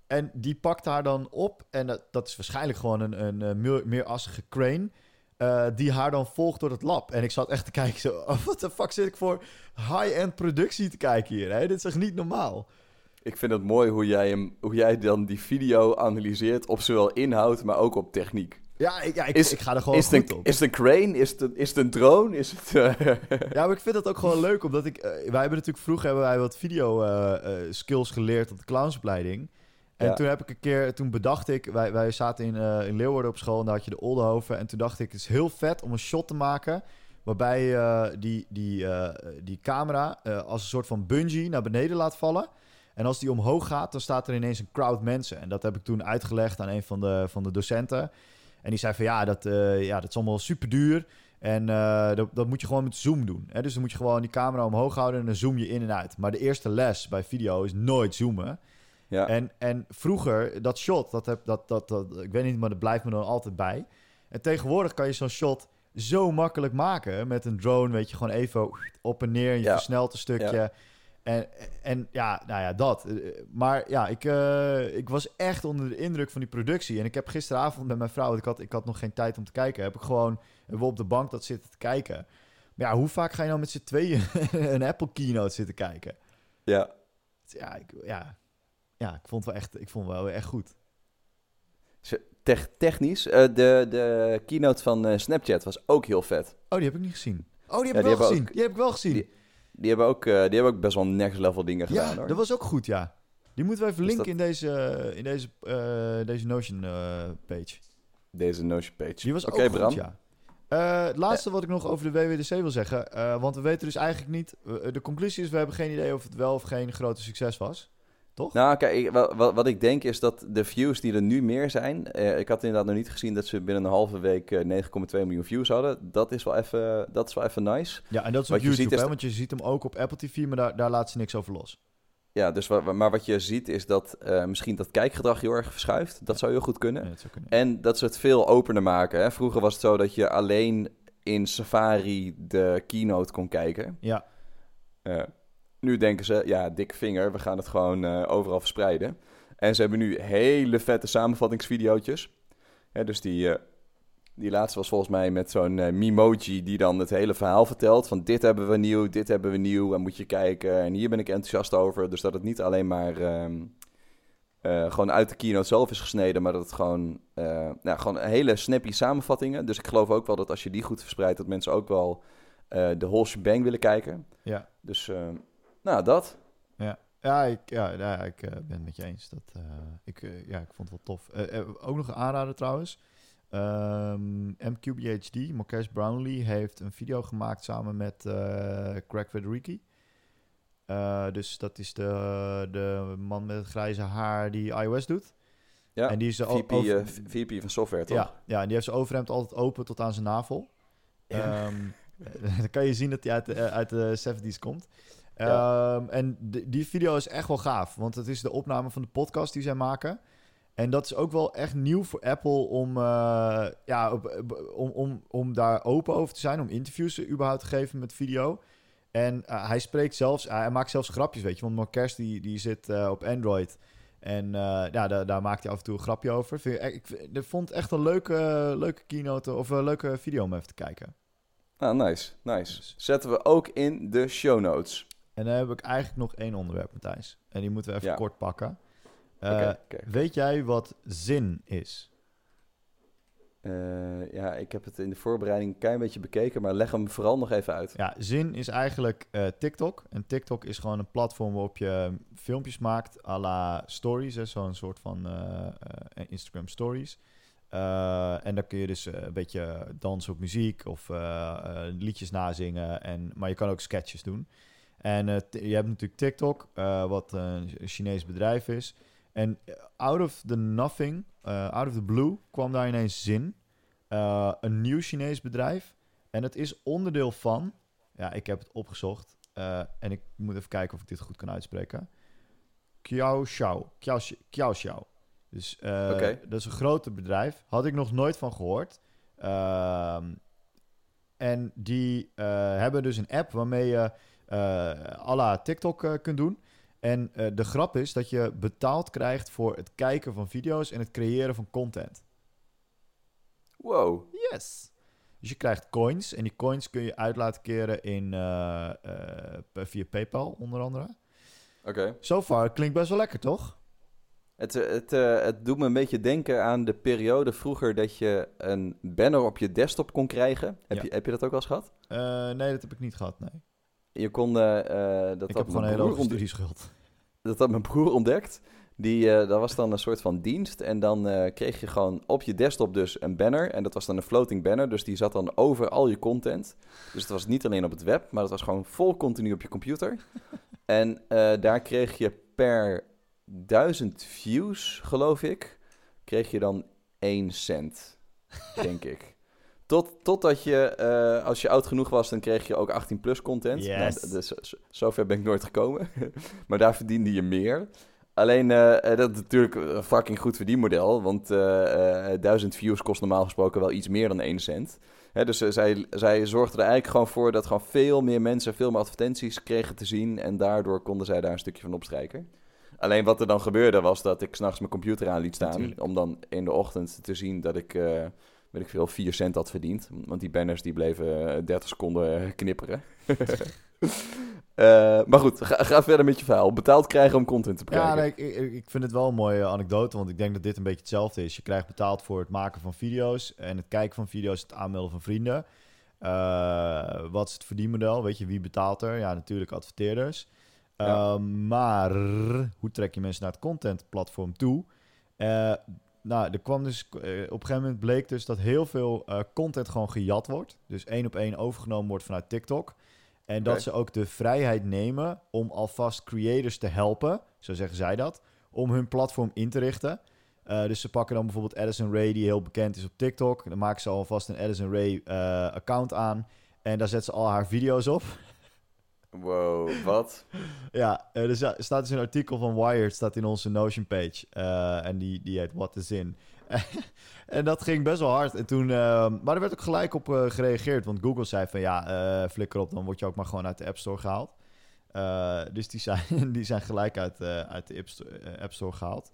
En die pakt haar dan op. En dat, dat is waarschijnlijk gewoon een, een, meer, meerassige crane... eh, die haar dan volgt door het lab. En ik zat echt te kijken zo... Oh, wat de fuck zit ik voor high-end productie te kijken hier? Hè? Dit is echt niet normaal. Ik vind het mooi hoe jij, hem, hoe jij dan die video analyseert op zowel inhoud, maar ook op techniek. Ja, ik, ja, ik, Is- ik ga er gewoon Is het, goed een, op. is het een crane? Is het een, is het een drone? Is het... eh, Ja, maar ik vind dat ook gewoon leuk, omdat ik... eh, wij hebben natuurlijk vroeger hebben wij wat video skills geleerd op de clownsopleiding. En Ja. toen heb ik een keer, toen bedacht ik, wij, wij zaten in, eh, in Leeuwarden op school en daar had je de Oldenhoven. En toen dacht ik, het is heel vet om een shot te maken waarbij eh, die, die, eh, die camera als een soort van bungee naar beneden laat vallen. En als die omhoog gaat, dan staat er ineens een crowd mensen. En dat heb ik toen uitgelegd aan een van de, van de docenten. En die zei van ja, dat, ja, dat is allemaal super duur. En dat, dat moet je gewoon met zoom doen. Hè? Dus dan moet je gewoon die camera omhoog houden en dan zoom je in en uit. Maar de eerste les bij video is nooit zoomen. Ja. En, en vroeger, dat shot, dat heb, dat, dat, dat, ik weet niet, maar dat blijft me dan altijd bij. En tegenwoordig kan je zo'n shot zo makkelijk maken. Met een drone, weet je, gewoon even op en neer. En je Ja. versnelt een stukje. Ja. En, en ja, nou ja, dat. Maar ja, ik, eh, ik was echt onder de indruk van die productie. En ik heb gisteravond met mijn vrouw, want ik had, ik had nog geen tijd om te kijken, heb ik gewoon we op de bank dat zitten te kijken. Maar ja, hoe vaak ga je nou met z'n tweeën een Apple keynote zitten kijken? ja. Ja, ik, ja, ja, ik vond het wel echt, ik vond wel echt goed. Tech- technisch, eh, de, de keynote van eh, Snapchat was ook heel vet. Oh, die heb ik niet gezien. Oh, die heb ik wel gezien. ook- die heb ik wel gezien. Die, die, hebben ook, eh, die hebben ook best wel next level dingen gedaan ja, hoor. dat was ook goed, ja. Die moeten we even Dus linken in deze, in deze, deze Notion page. Deze Notion page. Die was Oké, ook Bram. goed, ja. Het laatste wat ik nog over de WWDC wil zeggen, want we weten dus eigenlijk niet... de conclusie is, we hebben geen idee of het wel of geen grote succes was. Toch? Nou, kijk, ik- wa- wa- wat, ik denk is dat de views die er nu meer zijn... eh, ik had inderdaad nog niet gezien dat ze binnen een halve week eh, 9,2 miljoen views hadden. Dat is wel even, dat is wel even nice. Ja, en dat is Wat op je YouTube, ziet is- hè, want je ziet hem ook op Apple TV, maar daar, daar laat ze niks over los. Ja, dus wa- maar wat je ziet is dat eh, misschien dat kijkgedrag heel erg verschuift. Dat zou heel goed kunnen. Ja, dat zou kunnen. En dat ze het veel opener maken. Hè? Vroeger was het zo dat je alleen in Safari de keynote kon kijken. Ja, Eh, nu denken ze, ja, dikke vinger, we gaan het gewoon eh, overal verspreiden. En ze hebben nu hele vette samenvattingsvideootjes. Dus die, eh, die laatste was volgens mij met zo'n eh, Memoji die dan het hele verhaal vertelt. Van dit hebben we nieuw, dit hebben we nieuw en moet je kijken. En hier ben ik enthousiast over. Dus dat het niet alleen maar ehm, eh, gewoon uit de keynote zelf is gesneden, maar dat het gewoon, nou, gewoon hele snappy samenvattingen. Dus ik geloof ook wel dat als je die goed verspreidt, dat mensen ook wel de whole shebang willen kijken. ja. Dus, eh, nou, dat. Ja, ik, ja, ja, ik eh, ben het met je eens. Dat, eh, ik, eh, ja, ik vond het wel tof. Ook nog een aanrader trouwens. Ehm, MQBHD, Marques Brownlee, heeft een video gemaakt samen met Craig Federici. Dus dat is de, de man met het grijze haar die iOS doet. Ja, en die is de VP, over- VP van software, toch? ja, ja, en die heeft zijn overhemd altijd open tot aan zijn navel. Ja. Ehm, dan kan je zien dat hij uit de, uit de 70s komt. Ja. Ehm, en die- video is echt wel gaaf, want het is de opname van de podcast die zij maken. En dat is ook wel echt nieuw voor Apple om, eh, ja, om, om, om daar open over te zijn, om interviews überhaupt te geven met video. En eh, hij spreekt zelfs, hij maakt zelfs grapjes, weet je. Want Marques die, die zit eh, op Android. En ja, daar, daar maakt hij af en toe een grapje over. Vind, ik, ik, ik vond het echt een leuke, leuke keynote of een leuke video om even te kijken. Ah, nice, nice. Dus- Zetten we ook in de show notes. En dan heb ik eigenlijk nog één onderwerp, Matthijs. En die moeten we even Ja. kort pakken. Eh. Weet jij wat zin is? Eh, ja, ik heb het in de voorbereiding een klein beetje bekeken, maar leg hem vooral nog even uit. Ja, zin is eigenlijk eh, TikTok. En TikTok is gewoon een platform waarop je filmpjes maakt à la stories. Zo'n soort van Instagram stories. En dan kun je dus een beetje dansen op muziek of liedjes nazingen. En, maar je kan ook sketches doen. En eh, je hebt natuurlijk TikTok, eh, wat een Chinees bedrijf is. En eh, out of the nothing, out of the blue, kwam daar ineens zin. Een nieuw Chinees bedrijf. En het is onderdeel van... Ja, ik heb het opgezocht. en ik moet even kijken of ik dit goed kan uitspreken. Kiao Xiao. Dus Oké. dat is een groter bedrijf. Had ik nog nooit van gehoord. Ehm, en die hebben dus een app waarmee je à la TikTok eh, kunt doen. En eh, de grap is dat je betaald krijgt voor het kijken van video's en het creëren van content. Wow. Yes. Dus je krijgt coins en die coins kun je uit laten keren in, eh, eh, via PayPal onder andere. Oké. So far klinkt best wel lekker, toch? Het, eh, het, eh, het doet me een beetje denken aan de periode vroeger dat je een banner op je desktop kon krijgen. Heb, Ja. je, heb je dat ook wel eens gehad? Eh, nee, dat heb ik niet gehad, nee. Je kon, eh, dat ik heb gewoon een mijn hele hoge studieschuld. dat had mijn broer ontdekt. Die, eh, dat was dan een soort van dienst. En dan kreeg je gewoon op je desktop dus een banner. En dat was dan een floating banner. Dus die zat dan over al je content. Dus het was niet alleen op het web, maar het was gewoon vol continu op je computer. en daar kreeg je per duizend views, geloof ik, kreeg je dan 1 cent, denk ik. Tot, totdat je, eh, als je oud genoeg was, dan kreeg je ook 18 plus content. Yes. Nou, d- dus, zo- zover ben ik nooit gekomen. maar daar verdiende je meer. Alleen, eh, eh, dat is natuurlijk een fucking goed verdienmodel. Want eh, 1000 views kost normaal gesproken wel iets meer dan 1 cent. Hè, dus zij, zij zorgden er eigenlijk gewoon voor dat gewoon veel meer mensen veel meer advertenties kregen te zien. En daardoor konden zij daar een stukje van opstrijken. Alleen wat er dan gebeurde was dat ik s'nachts mijn computer aan liet staan. Natuurlijk. Om dan in de ochtend te zien dat ik, weet ik veel, 4 cent had verdiend. Want die banners die bleven eh, 30 seconden eh, knipperen. Eh, maar goed, ga, ga verder met je verhaal. Betaald krijgen om content te bekijken. Ja, nee, ik, ik, vind het wel een mooie anekdote, want ik denk dat dit een beetje hetzelfde is. Je krijgt betaald voor het maken van video's en het kijken van video's, het aanmelden van vrienden. Eh, wat is het verdienmodel? Weet je, wie betaalt er? Ja, natuurlijk adverteerders. Ja. Ehm, maar hoe trek je mensen naar het contentplatform toe? Nou, er kwam dus, eh, op een gegeven moment bleek dus dat heel veel eh, content gewoon gejat wordt. Dus één op één overgenomen wordt vanuit TikTok. En dat ze ook de vrijheid nemen om alvast creators te helpen, zo zeggen zij dat, om hun platform in te richten. Eh, dus ze pakken dan bijvoorbeeld Addison Ray, die heel bekend is op TikTok. Dan maken ze alvast een Addison Ray account aan. En daar zetten ze al haar video's op. Wow, wat? Ja, eh, er sta- staat dus een artikel van Wired, staat in onze Notion page. Eh, en die, die heet What is in. en dat ging best wel hard. En toen, eh, maar er werd ook gelijk op eh, gereageerd. Want Google zei van ja, flikker op, dan word je ook maar gewoon uit de App Store gehaald. Eh, dus die zijn, die zijn gelijk uit, uit de App Store, eh, gehaald.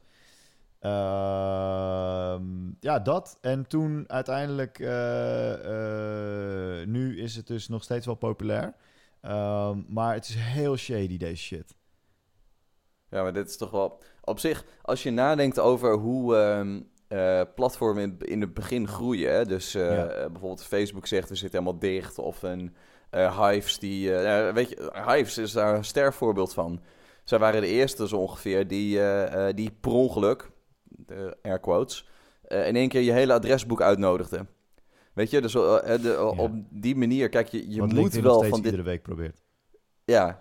Ehm, ja, dat. En toen uiteindelijk, nu is het dus nog steeds wel populair. Ehm, maar het is heel shady, deze shit. Ja, maar dit is toch wel... Op zich, als je nadenkt over hoe ehm, eh, platformen in, in het begin groeien... Hè, dus eh, Ja. eh, bijvoorbeeld Facebook zegt, we zitten helemaal dicht... of een eh, Hives die... eh, weet je, Hives is daar een ster voorbeeld van. Zij waren de eerste zo ongeveer die, die per ongeluk, de air quotes... in één keer je hele adresboek uitnodigde. Weet je, dus eh, de, op die manier, kijk, je, je Wat moet LinkedIn wel van dit... iedere week probeert. Ja,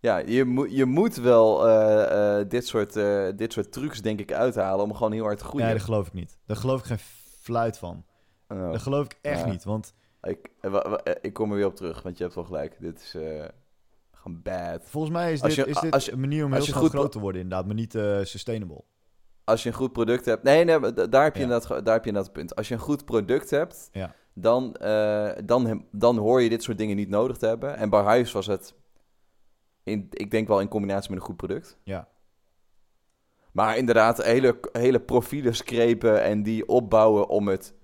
Ja, je, moet je moet wel eh, eh, dit, soort, eh, dit soort trucs, denk ik, uithalen om gewoon heel hard te groeien. Nee, dat geloof ik niet. Daar geloof ik geen fluit van. Oh, Dat geloof ik echt Ja. niet. Want ik, eh, eh, ik kom er weer op terug, want je hebt wel gelijk. Dit is eh, gewoon bad. volgens mij is dit, je- is dit als je- een manier om heel als je snel goed groot te worden, inderdaad. Maar niet eh, sustainable. Als je een goed product hebt... Nee, nee, daar heb je, Ja. ge- daar heb je het punt. Als je een goed product hebt, Ja. dan, eh, dan, dan hoor je dit soort dingen niet nodig te hebben. En bij Huis was het, in, ik denk wel in combinatie met een goed product. Ja. Maar inderdaad, hele, hele profielen screpen en die opbouwen om het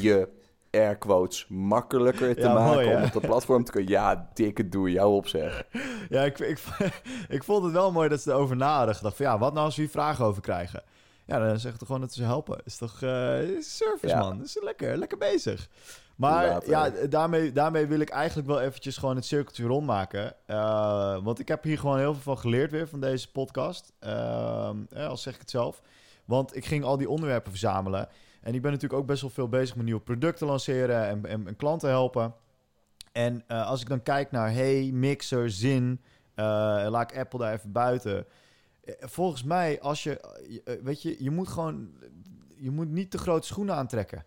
je air quotes makkelijker te Ja, maken mooi, om op de platform te kunnen. Ja, dikke doe jou op zeg. Ja, ik, ik, ik vond het wel mooi dat ze erover gedacht. Van, ja, wat nou als we hier vragen over krijgen? Ja, dan zeggen we gewoon dat ze helpen. Is toch eh, service, Ja. man. Is lekker, lekker bezig. Maar Later. ja, daarmee, daarmee wil ik eigenlijk wel eventjes gewoon het cirkeltje rondmaken. Eh, want ik heb hier gewoon heel veel van geleerd weer van deze podcast. Eh, al zeg ik het zelf. Want ik ging al die onderwerpen verzamelen. En ik ben natuurlijk ook best wel veel bezig met nieuwe producten lanceren en, en, en klanten helpen. En eh, als ik dan kijk naar Hey, Mixer, Zin, eh, laat ik Apple daar even buiten. Eh, Volgens mij, als je, eh, weet je, je moet gewoon, je moet niet te grote schoenen aantrekken.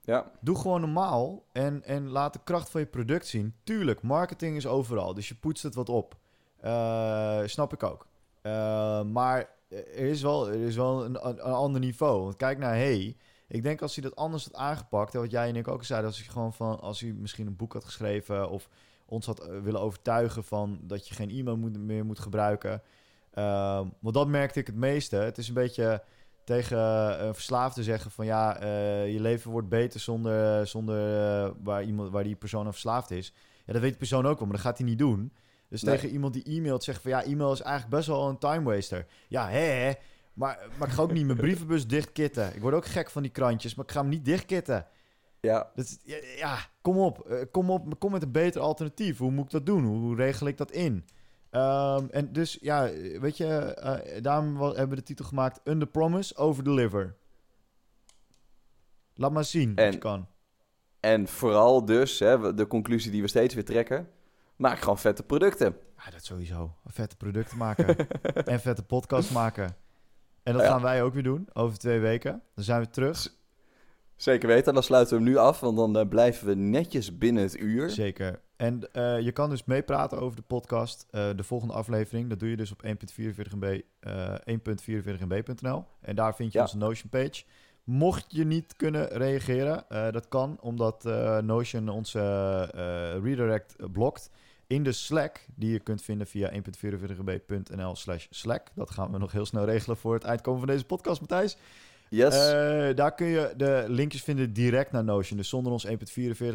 Ja, Doe gewoon normaal en, en laat de kracht van je product zien. Tuurlijk, marketing is overal, dus je poetst het wat op. Eh, snap ik ook. Maar er is wel, er is wel een, een, ander niveau. Want kijk naar Hey. Ik denk als hij dat anders had aangepakt, en wat jij en ik ook zeiden, als hij gewoon van, als hij misschien een boek had geschreven of ons had willen overtuigen van dat je geen e-mail moet, meer moet gebruiken. Ehm, want dat merkte ik het meeste. Het is een beetje tegen een verslaafde zeggen van ja, eh, je leven wordt beter zonder, zonder eh, waar, iemand, waar die persoon aan verslaafd is. Ja, dat weet die persoon ook wel, maar dat gaat hij niet doen. Dus Nee. tegen iemand die e-mailt zeggen van ja, e-mail is eigenlijk best wel een time waster. Ja, hè, hè. Maar, maar ik ga ook niet mijn brievenbus dichtkitten. Ik word ook gek van die krantjes, maar ik ga hem niet dichtkitten. ja. Dat ja, ja, kom op. Eh, kom op. Kom met een beter alternatief. Hoe moet ik dat doen? Hoe regel ik dat in? Ehm, en dus, ja, weet je, eh, daarom hebben we de titel gemaakt Under Promise, Over Deliver. Laat maar zien wat En- je kan. En vooral dus, hè, de conclusie die we steeds weer trekken, maak gewoon vette producten. Ja, dat sowieso. Vette producten maken. en vette podcast maken. En dat Ja. gaan wij ook weer doen, over twee weken. Dan zijn we terug. Zeker weten, dan sluiten we hem nu af, want dan eh, blijven we netjes binnen het uur. Zeker. En eh, je kan dus meepraten over de podcast. Eh, de volgende aflevering, dat doe je dus op 1.44 MB, eh 1.44 MB.nl. En daar vind je Ja. onze Notion page. Mocht je niet kunnen reageren, eh, dat kan omdat Notion onze redirect blokt in de Slack, die je kunt vinden via 1.44mb.nl slash Slack. Dat gaan we nog heel snel regelen voor het uitkomen van deze podcast, Matthijs. Yes. Eh, daar kun je de linkjes vinden direct naar Notion. Dus zonder ons 1.44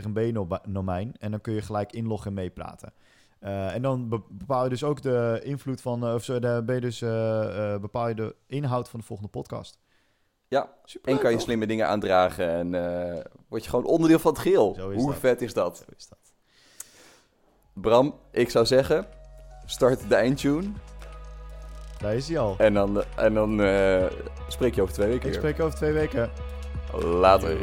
MB no- domein. En dan kun je gelijk inloggen en meepraten. Eh, en dan be- bepaal je dus ook de invloed van... eh, of zo, de, ben je dus, bepaal je de inhoud van de volgende podcast. Ja, Super en kan je slimme dingen aandragen en word je gewoon onderdeel van het geheel. Is Hoe dat. vet is dat? Zo is dat. Bram, ik zou zeggen, start de eindtune Daar is hij al. en dan, en dan eh, spreek je over twee weken Ik spreek over twee weken. Later.